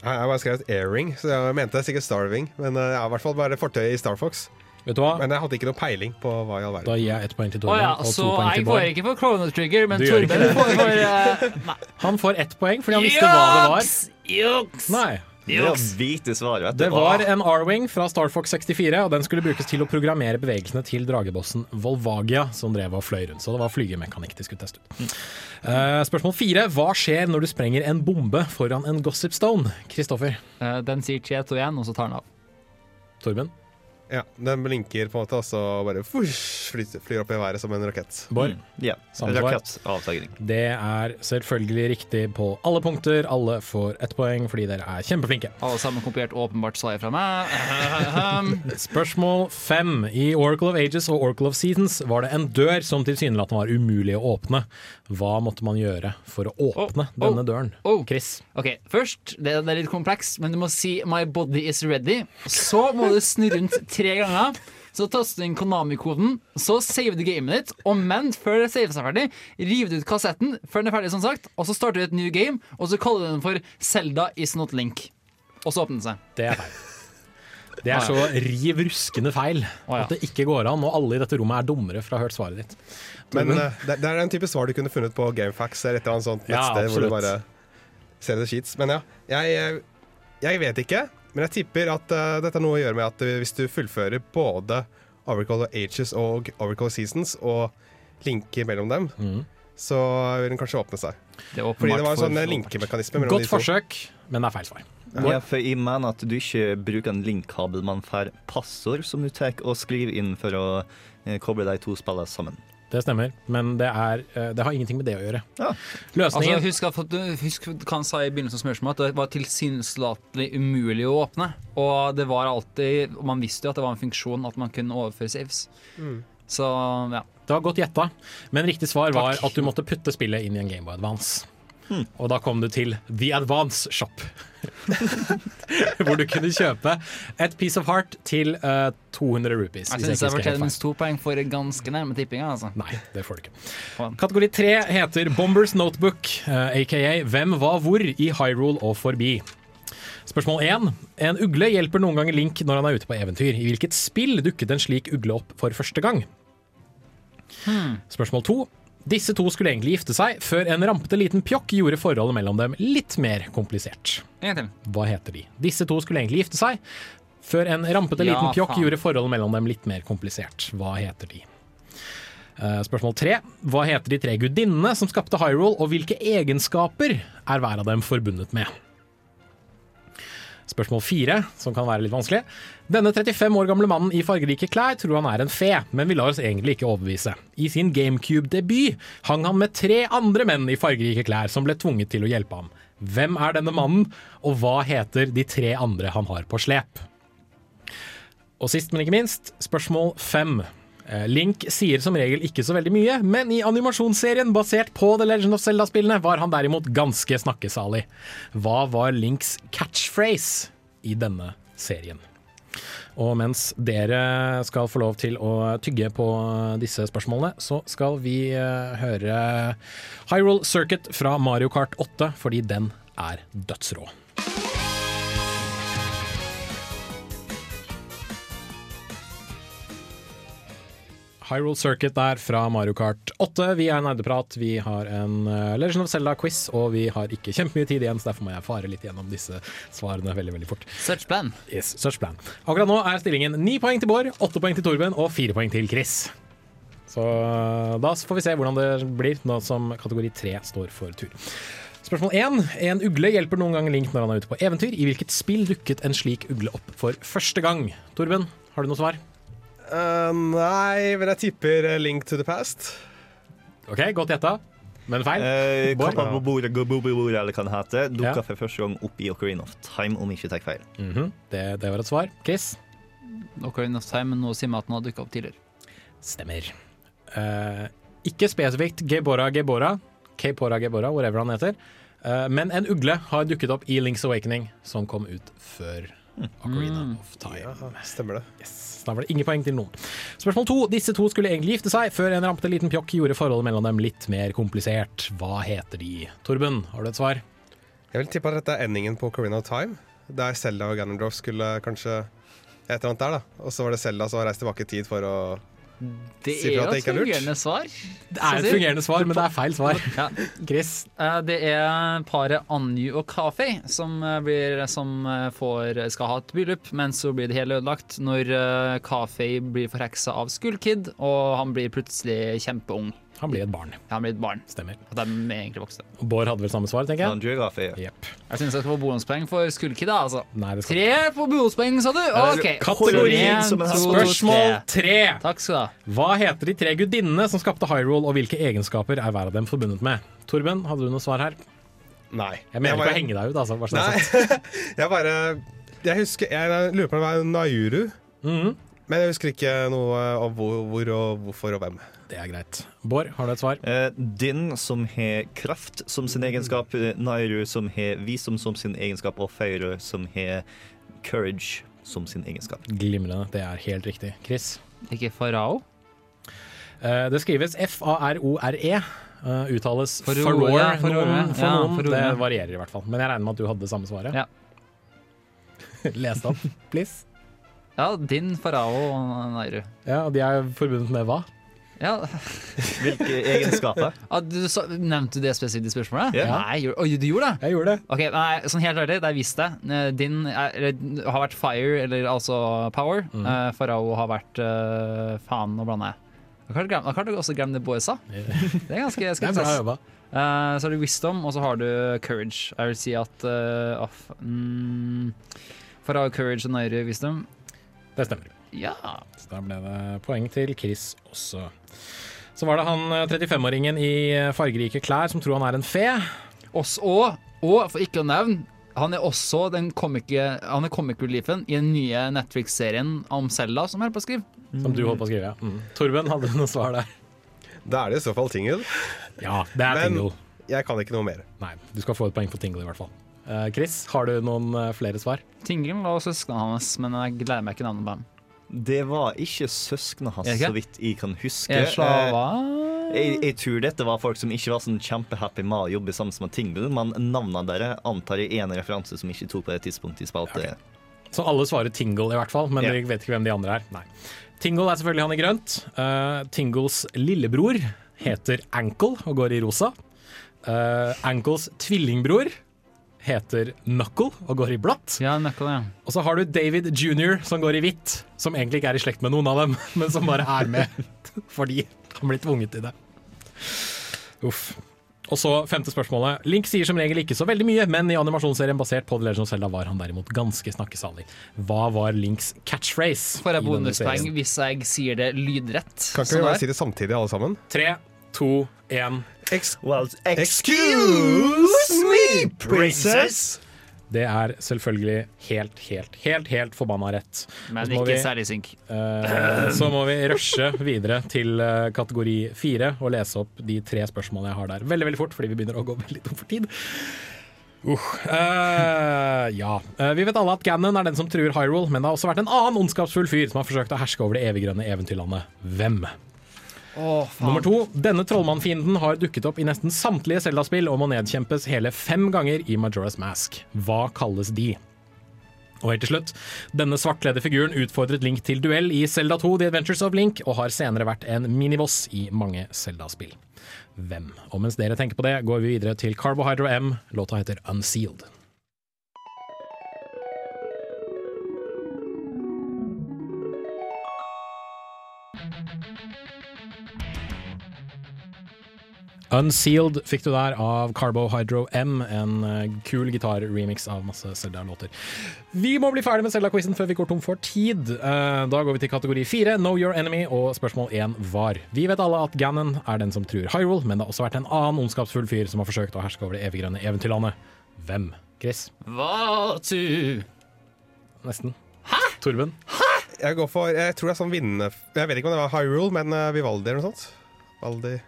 Jeg har bare skrevet airing, så jeg mente sikkert Starving. Men jeg har i hvert fall bare fortøyet i Star Fox. Vet du hva? Men jeg hadde ikke noe peiling på hva i all Da gir jeg ett poeng til Å Torben ja, så jeg til får ikke for Chrono Trigger, men Torben får for uh, Han får ett poeng fordi han visste hva det var. Juks! Nei. Det du. Det var en R-Wing fra Star Fox 64, og den skulle brukes til å programmere bevegelsene til dragebossen Volvagia, som drev og fløy rundt. Så det var flygemekanikk de skulle teste ut. Uh, spørsmål fire. Hva skjer når du sprenger en bombe foran en Gossip Stone? Kristoffer. Uh, den sier Cheto igjen, og så tar den av. Torben. Ja, Den blinker på en måte, og så bare fush, flyr, flyr opp i været som en rakett. Bård. Ja. Rakettavsagring. Rakettavtagning. Det er selvfølgelig riktig på alle punkter. Alle får ett poeng fordi dere er kjempeflinke. Alle sammen kopiert åpenbart svaret fra meg. Spørsmål fem. I Oracle of Ages og Oracle of Seasons var det en dør som tilsynelatende var umulig å åpne. Hva måtte man gjøre for å åpne Oh, oh, denne døren? oh. Chris. Ok, Først, det, det er litt kompleks, men du må si 'my body is ready'. Så må du snu rundt tre ganger. Så taster du inn Konami-koden, så saver du gamet ditt, og men før det saver seg ferdig, river du ut kassetten før den er ferdig, som sagt, og så starter du et new game, og så kaller du den for Zelda is not link. Og så åpner den seg. Det er feil. Det er så riv ruskende feil at det ikke går an, og alle i dette rommet er dummere for å ha hørt svaret ditt. Men eh, det, er den type svar du kunne funnet på Gamefax eller et eller annet sånt Ja, hvor du bare ser det skits. Men ja, jeg, eh, jeg vet ikke. Men jeg tipper at uh, dette har noe å gjøre med at eh, hvis du fullfører både Oracle Ages og Oracle Seasons og linker mellom dem, så vil den kanskje åpne seg. Det er Fordi det var en sånn for- linkemekanisme mellom Godt de to. forsøk, men det er feil svar. Ja, for jeg mener at du ikke bruker en linkkabel, man får passord som du tar og skriver inn for å eh, koble de to spillene sammen. Det stemmer, men det, er, eh, det har ingenting med det å gjøre. Ja. Løsningen husk, at, du- husk hva han sa i begynnelsen av spørsmålet, at det var tilsynelatende umulig å åpne. Og det var alltid Man visste jo at det var en funksjon at man kunne overføre saves. Mm. Så ja. Det var godt gjetta, men riktig svar var at du måtte putte spillet inn i en Gameboy Advance. Og da kom du til The Advance Shop. Hvor du kunne kjøpe et Piece of Heart til uh, 200 rupees. Jeg syns jeg fortjener minst to poeng for ganske nærme tippinga. Altså. Nei, det får du ikke. Kategori tre heter Bombers Notebook, uh, aka Hvem var hvor i Hyrule og forbi. Spørsmål én. En ugle hjelper noen ganger Link når han er ute på eventyr. I hvilket spill dukket en slik ugle opp for første gang? Spørsmål to. Disse to skulle egentlig gifte seg, før en rampete liten pjokk gjorde forholdet mellom dem litt mer komplisert. En til. Hva heter de? Disse to skulle egentlig gifte seg, før en rampete Ja, liten pjokk faen. gjorde forholdet mellom dem litt mer komplisert. Hva heter de? Eh, Spørsmål tre. Hva heter de tre gudinnene som skapte Hyrule, og hvilke egenskaper er hver av dem forbundet med? Spørsmål fire, som kan være litt vanskelig. Denne 35 år gamle mannen i fargerike klær tror han er en fe, men vi lar oss egentlig ikke overbevise. I sin GameCube-debut hang han med tre andre menn i fargerike klær som ble tvunget til å hjelpe ham. Hvem er denne mannen, og hva heter de tre andre han har på slep? Og sist, men ikke minst, spørsmål fem. Eh, Link sier som regel ikke så veldig mye, men i animasjonsserien basert på The Legend of Zelda-spillene var han derimot ganske snakkesalig. Hva var Links catchphrase i denne serien? Og mens dere skal få lov til å tygge på disse spørsmålene, så skal vi eh, høre Hyrule Circuit fra Mario Kart 8, fordi den er dødsrå. Hyrule Circuit der fra Mario Kart 8. Vi er Nerdeprat. Vi har en eh, Legend of Zelda-quiz, og vi har ikke kjempemye tid igjen, så derfor må jeg fare litt gjennom disse svarene veldig veldig fort. Search plan. Yes, search plan. Akkurat nå er stillingen ni poeng til Bård, åtte poeng til Torben og fire poeng til Chris. Så eh, da får vi se hvordan det blir nå som kategori tre står for tur. Spørsmål én. En ugle hjelper noen ganger Link når han er ute på eventyr. I hvilket spill dukket en slik ugle opp for første gang? Torben, har du noe svar? Eh, nei, men jeg tipper eh, Link to the Past. OK, godt gjetta. Men feil. Eh? Kappa Bobora Gobobora, eller hva det heter, dukka Ja. for første gang opp i Ocarina of Time, om ikke tar feil. Mhm, det, det var et svar. Chris? Ocarina of Time, men nå sier meg at den har dukka opp tidligere. Stemmer. Uh, ikke spesifikt Gebora Gebora, Kepora Gebora, whatever han heter. uh, men en ugle har dukket opp i Link's Awakening, som kom ut før Ocarina of Time. Ja, stemmer det. Yes. Da var det ingen poeng til noen. Spørsmål to. Disse to skulle egentlig gifte seg, før en rampete liten pjokk gjorde forholdet mellom dem litt mer komplisert. Hva heter de? Torben, har du et svar? Jeg vil tippe at dette er endingen på Ocarina of Time. Der Selda og Ganondorf skulle kanskje et eller annet der, da. Og så var det Selda som har reist tilbake i tid for å Det er jo et er fungerende svar. Det er et fungerende svar, men det er feil svar. Ja. Chris? Eh, Det er paret Anju og Kafei som, eh, blir, som eh, får, skal ha et bryllup, men så blir det hele ødelagt når Kafei blir forheksa av Skull Kid, og han blir plutselig kjempeung. Han blir et barn. Han blir et barn. Stemmer. At de er egentlig voksne. Bård hadde vel samme svar, tenker jeg? Andrew ja. Yep. Jeg syns jeg skal få bonuspoeng for Skullkid, da, altså. Nei, det skal Tre på bonuspoeng, sa du? OK. Kategorien som en Spørsmål tre. Takk skal du ha. Hva heter de tre gudinnene som skapte Hyrule, og hvilke egenskaper er hver av dem forbundet med? Torben, hadde du noe svar her? Nei. Jeg mener ikke bare- å henge deg ut, altså. Bare. Nei, jeg bare Jeg husker Jeg lurer på om det var Nayuru. Mm -hmm. Men jeg husker ikke noe om hvor, hvor og hvorfor og hvem. Det er greit. Bård, har du et svar? Eh, Din som har kraft som sin egenskap, eh, Nairu som har visdom som sin egenskap, og Feiro som har courage som sin egenskap. Glimrende. Det er helt riktig. Chris? Ikke farao? Eh, det skrives F-A-R-O-R-E. Uh, uttales for Faroe ja, for noen, Ja, noen. Det varierer i hvert fall. Men jeg regner med at du hadde det samme svaret. Ja. Les det opp, please. Ja, din farao, og Nairu. Ja, og de er forbundet med hva? Ja. Hvilke egenskaper? Ah, du, så, nevnte du det spesifikt i spørsmålet? Ja. Nei, gjorde- oh, du gjorde det? Jeg gjorde det. Ok, nei, sånn helt ærlig, det er visst det. Eh, Din er, eller, har vært fire, eller altså power. Mm. Uh, Farao har vært uh, faen, nå jeg. Jeg har klart å også glemme det boysa. Det er ganske Det er ass. jobba. Eh, så har du wisdom, og så har du courage. Jeg vil si at uh, off, mm, Farao courage og Nairi wisdom. Det stemmer. Ja. Så da ble det poeng til Chris også. Så var det han eh, 35-åringen i eh, fargerike klær som tror han er en fe. Oss og, og for ikke å nevne, han er også den comic- han er comic reliefen i den nye Netflix-serien om Selda som jeg holder på å skrive. Som du holdt på å skrive, ja. Mm. Torben, hadde du noe svar der? Da er det i så fall Tingle. Ja, det er Men Tingle. jeg kan ikke noe mer. Nei, du skal få et poeng for Tingle i hvert fall. Eh, Chris, har du noen eh, flere svar? Tingle var søsknene hans, men jeg gleder meg ikke navnet på dem. Det var ikke søsknene hans, så vidt jeg kan huske. Eh, Jeg, jeg tror dette var folk som ikke var sånn kjempehappy med å jobbe sammen med Tingle, men navnene deres antar jeg er en referanse som ikke tok på det tidspunktet i spalte. Så alle svarer Tingle i hvert fall, men yeah. dere vet ikke hvem de andre er. Nei. Tingle er selvfølgelig han i grønt. Uh, Tingles lillebror heter Ankle og går i rosa. Uh, Ankles tvillingbror heter Knuckle og går i blått. Ja, Knuckle, ja. Og så har du David jr. som går i hvitt, som egentlig ikke er i slekt med noen av dem, men som bare er med fordi han blir tvunget til det. Uff. Og så femte spørsmålet. Link sier som regel ikke så veldig mye, men i animasjonsserien basert på The Legend of Zelda var han derimot ganske snakkesalig. Hva var Links catchphrase? Får jeg bonuspoeng hvis jeg sier det lydrett? Kan ikke Sånn vi bare si det samtidig, alle sammen? Tre, to, én. Well, excuse me, princess! Det er selvfølgelig helt, helt, helt, helt forbanna rett. Men ikke vi- særlig synk. Uh, så må vi rushe videre til uh, kategori fire og lese opp de tre spørsmålene jeg har der. Veldig veldig fort, fordi vi begynner å gå veldig tom for tid. Uh, eh, ja. Eh, vi vet alle at Ganon er den som truer Hyrule, men det har også vært en annen ondskapsfull fyr som har forsøkt å herske over det eviggrønne eventyrlandet. Hvem? Nummer to. Denne trollmannfienden har dukket opp i nesten samtlige Zelda-spill og må nedkjempes hele fem ganger i Majora's Mask. Hva kalles de? Og helt til slutt, denne svartkledde figuren utfordret Link til duell i Zelda 2 The Adventures of Link, og har senere vært en miniboss i mange Zelda-spill. Hvem? Og mens dere tenker på det, går vi videre til Carbohydro M. Låta heter Unsealed. Unsealed fikk du der av Carbohydro M, en eh, kul gitarremix av masse Zelda-låter. Vi må bli ferdig med Zelda-quizen før vi går tom for tid. Eh, Da går vi til kategori fire, Know Your Enemy, og spørsmål én var. Vi vet alle at Ganon er den som truer Hyrule, men det har også vært en annen ondskapsfull fyr som har forsøkt å herske over det eviggrønne eventyrlandet. Hvem? Chris? Vatu. Nesten. Hæ? Torben? Jeg går for Jeg tror det er sånn vinnende Jeg vet ikke om det var Hyrule, men uh, Vivaldi eller noe sånt. Valdi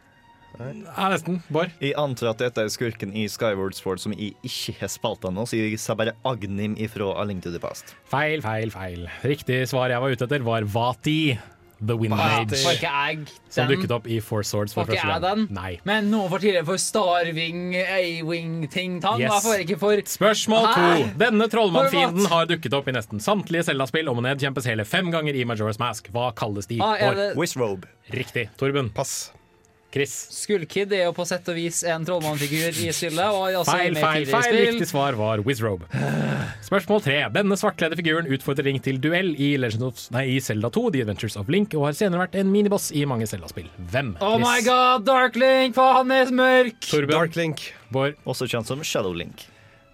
Ja, nesten. Bård? Jeg antar at dette er skurken i Skyward Sword som jeg ikke har spilt ennå, så jeg sa bare Agnim ifra A Link to the Past. Feil, feil, feil. Riktig svar jeg var ute etter, var Vati. The Wind Mage. Får ikke jeg Som dukket opp i Four Swords for første gang. den? Nei. Men nå for tidligere for Starwing, A-wing-ting-tang. Yes. Hva får jeg ikke for Spørsmål to. Denne trollmannfienden har dukket opp i nesten samtlige Zelda-spill og må nedkjempes hele fem ganger i Majora's Mask. Hva kalles de? Ah, det- Riktig. Torben? Pass. Chris? Skullkid er jo på sett og vis en trollmannfigur i spillet. Og også Feil, med feil, feil. spill. Riktig svar var Wizrobe. Spørsmål tre. Denne svartkledde figuren utfordrer Ring til duell i, Legend of, nei, i Zelda 2, The Adventures of Link, og har senere vært en miniboss i mange Zelda-spill. Hvem? Oh my god, god, Darklink, for han er mørk! Dark Link, Bård? Også kjent som Shadowlink.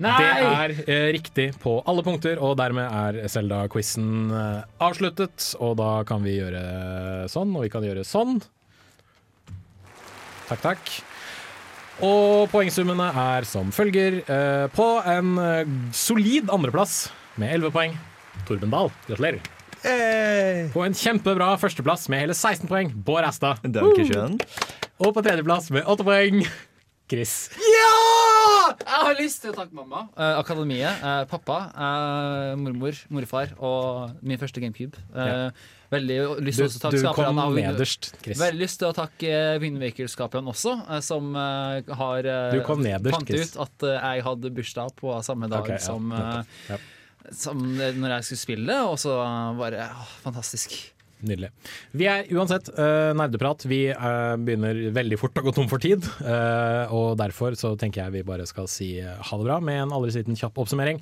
Nei! Det er eh, riktig på alle punkter, og dermed er Zelda-quizen eh, avsluttet. Og da kan vi gjøre sånn, og vi kan gjøre sånn. Takk, takk. Og poengsummene er som følger. Eh, på en eh, solid andreplass med 11 poeng, Torben Dahl. Gratulerer. På en kjempebra førsteplass med hele 16 poeng, Bård Asta. Og på tredjeplass med 8 poeng, Chris. Ja! Jeg har lyst til å takke mamma, eh, Akademiet, eh, pappa, eh, mormor, morfar og min første GameCube. Eh, Veldig lyst til å takke du skaperne kom av nederst, Chris. Veldig lyst til å takke Windmaker-skaperne også, eh, som eh, har eh, Du kom nederst, fant Chris. ut at eh, jeg hadde bursdag på samme dag Ok, ja, som, eh, nettopp. Ja. som eh, når jeg skulle spille, og så bare åh, fantastisk. Nydelig. Vi er uansett uh, nerdeprat. Vi uh, begynner veldig fort å gå tom for tid. Uh, og derfor så tenker jeg vi bare skal si ha det bra med en aldri liten kjapp oppsummering.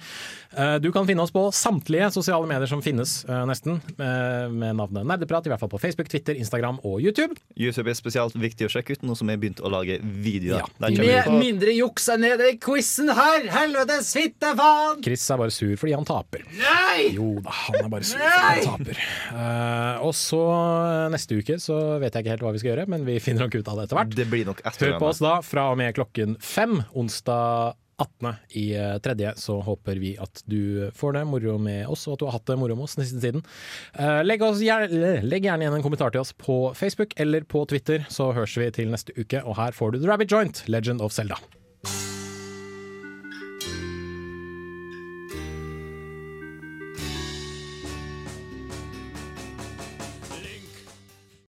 Du kan finne oss på samtlige sosiale medier som finnes, nesten, med navnet Nerdeprat. I hvert fall på Facebook, Twitter, Instagram og YouTube. YouTube er spesielt viktig å sjekke ut, nå som jeg har begynt å lage videoer. Ja. Vi Med mindre juks enn i quizen her! Helvetes fittefaen! Chris er bare sur fordi han taper. Nei! Jo da, han er bare sur fordi han taper. Eh, og så eh, neste uke så vet jeg ikke helt hva vi skal gjøre, men vi finner nok ut av det etter hvert. Det blir nok etter Hør på oss da fra og med klokken fem onsdag 18. i eh, tredje, så håper vi at du får det moro med oss, og at du har hatt det moro med oss den siste tiden. Eh, legg, oss gjerne, legg gjerne igjen en kommentar til oss på Facebook eller på Twitter, så høres vi til neste uke. Og her får du The Rabbit Joint, Legend of Zelda.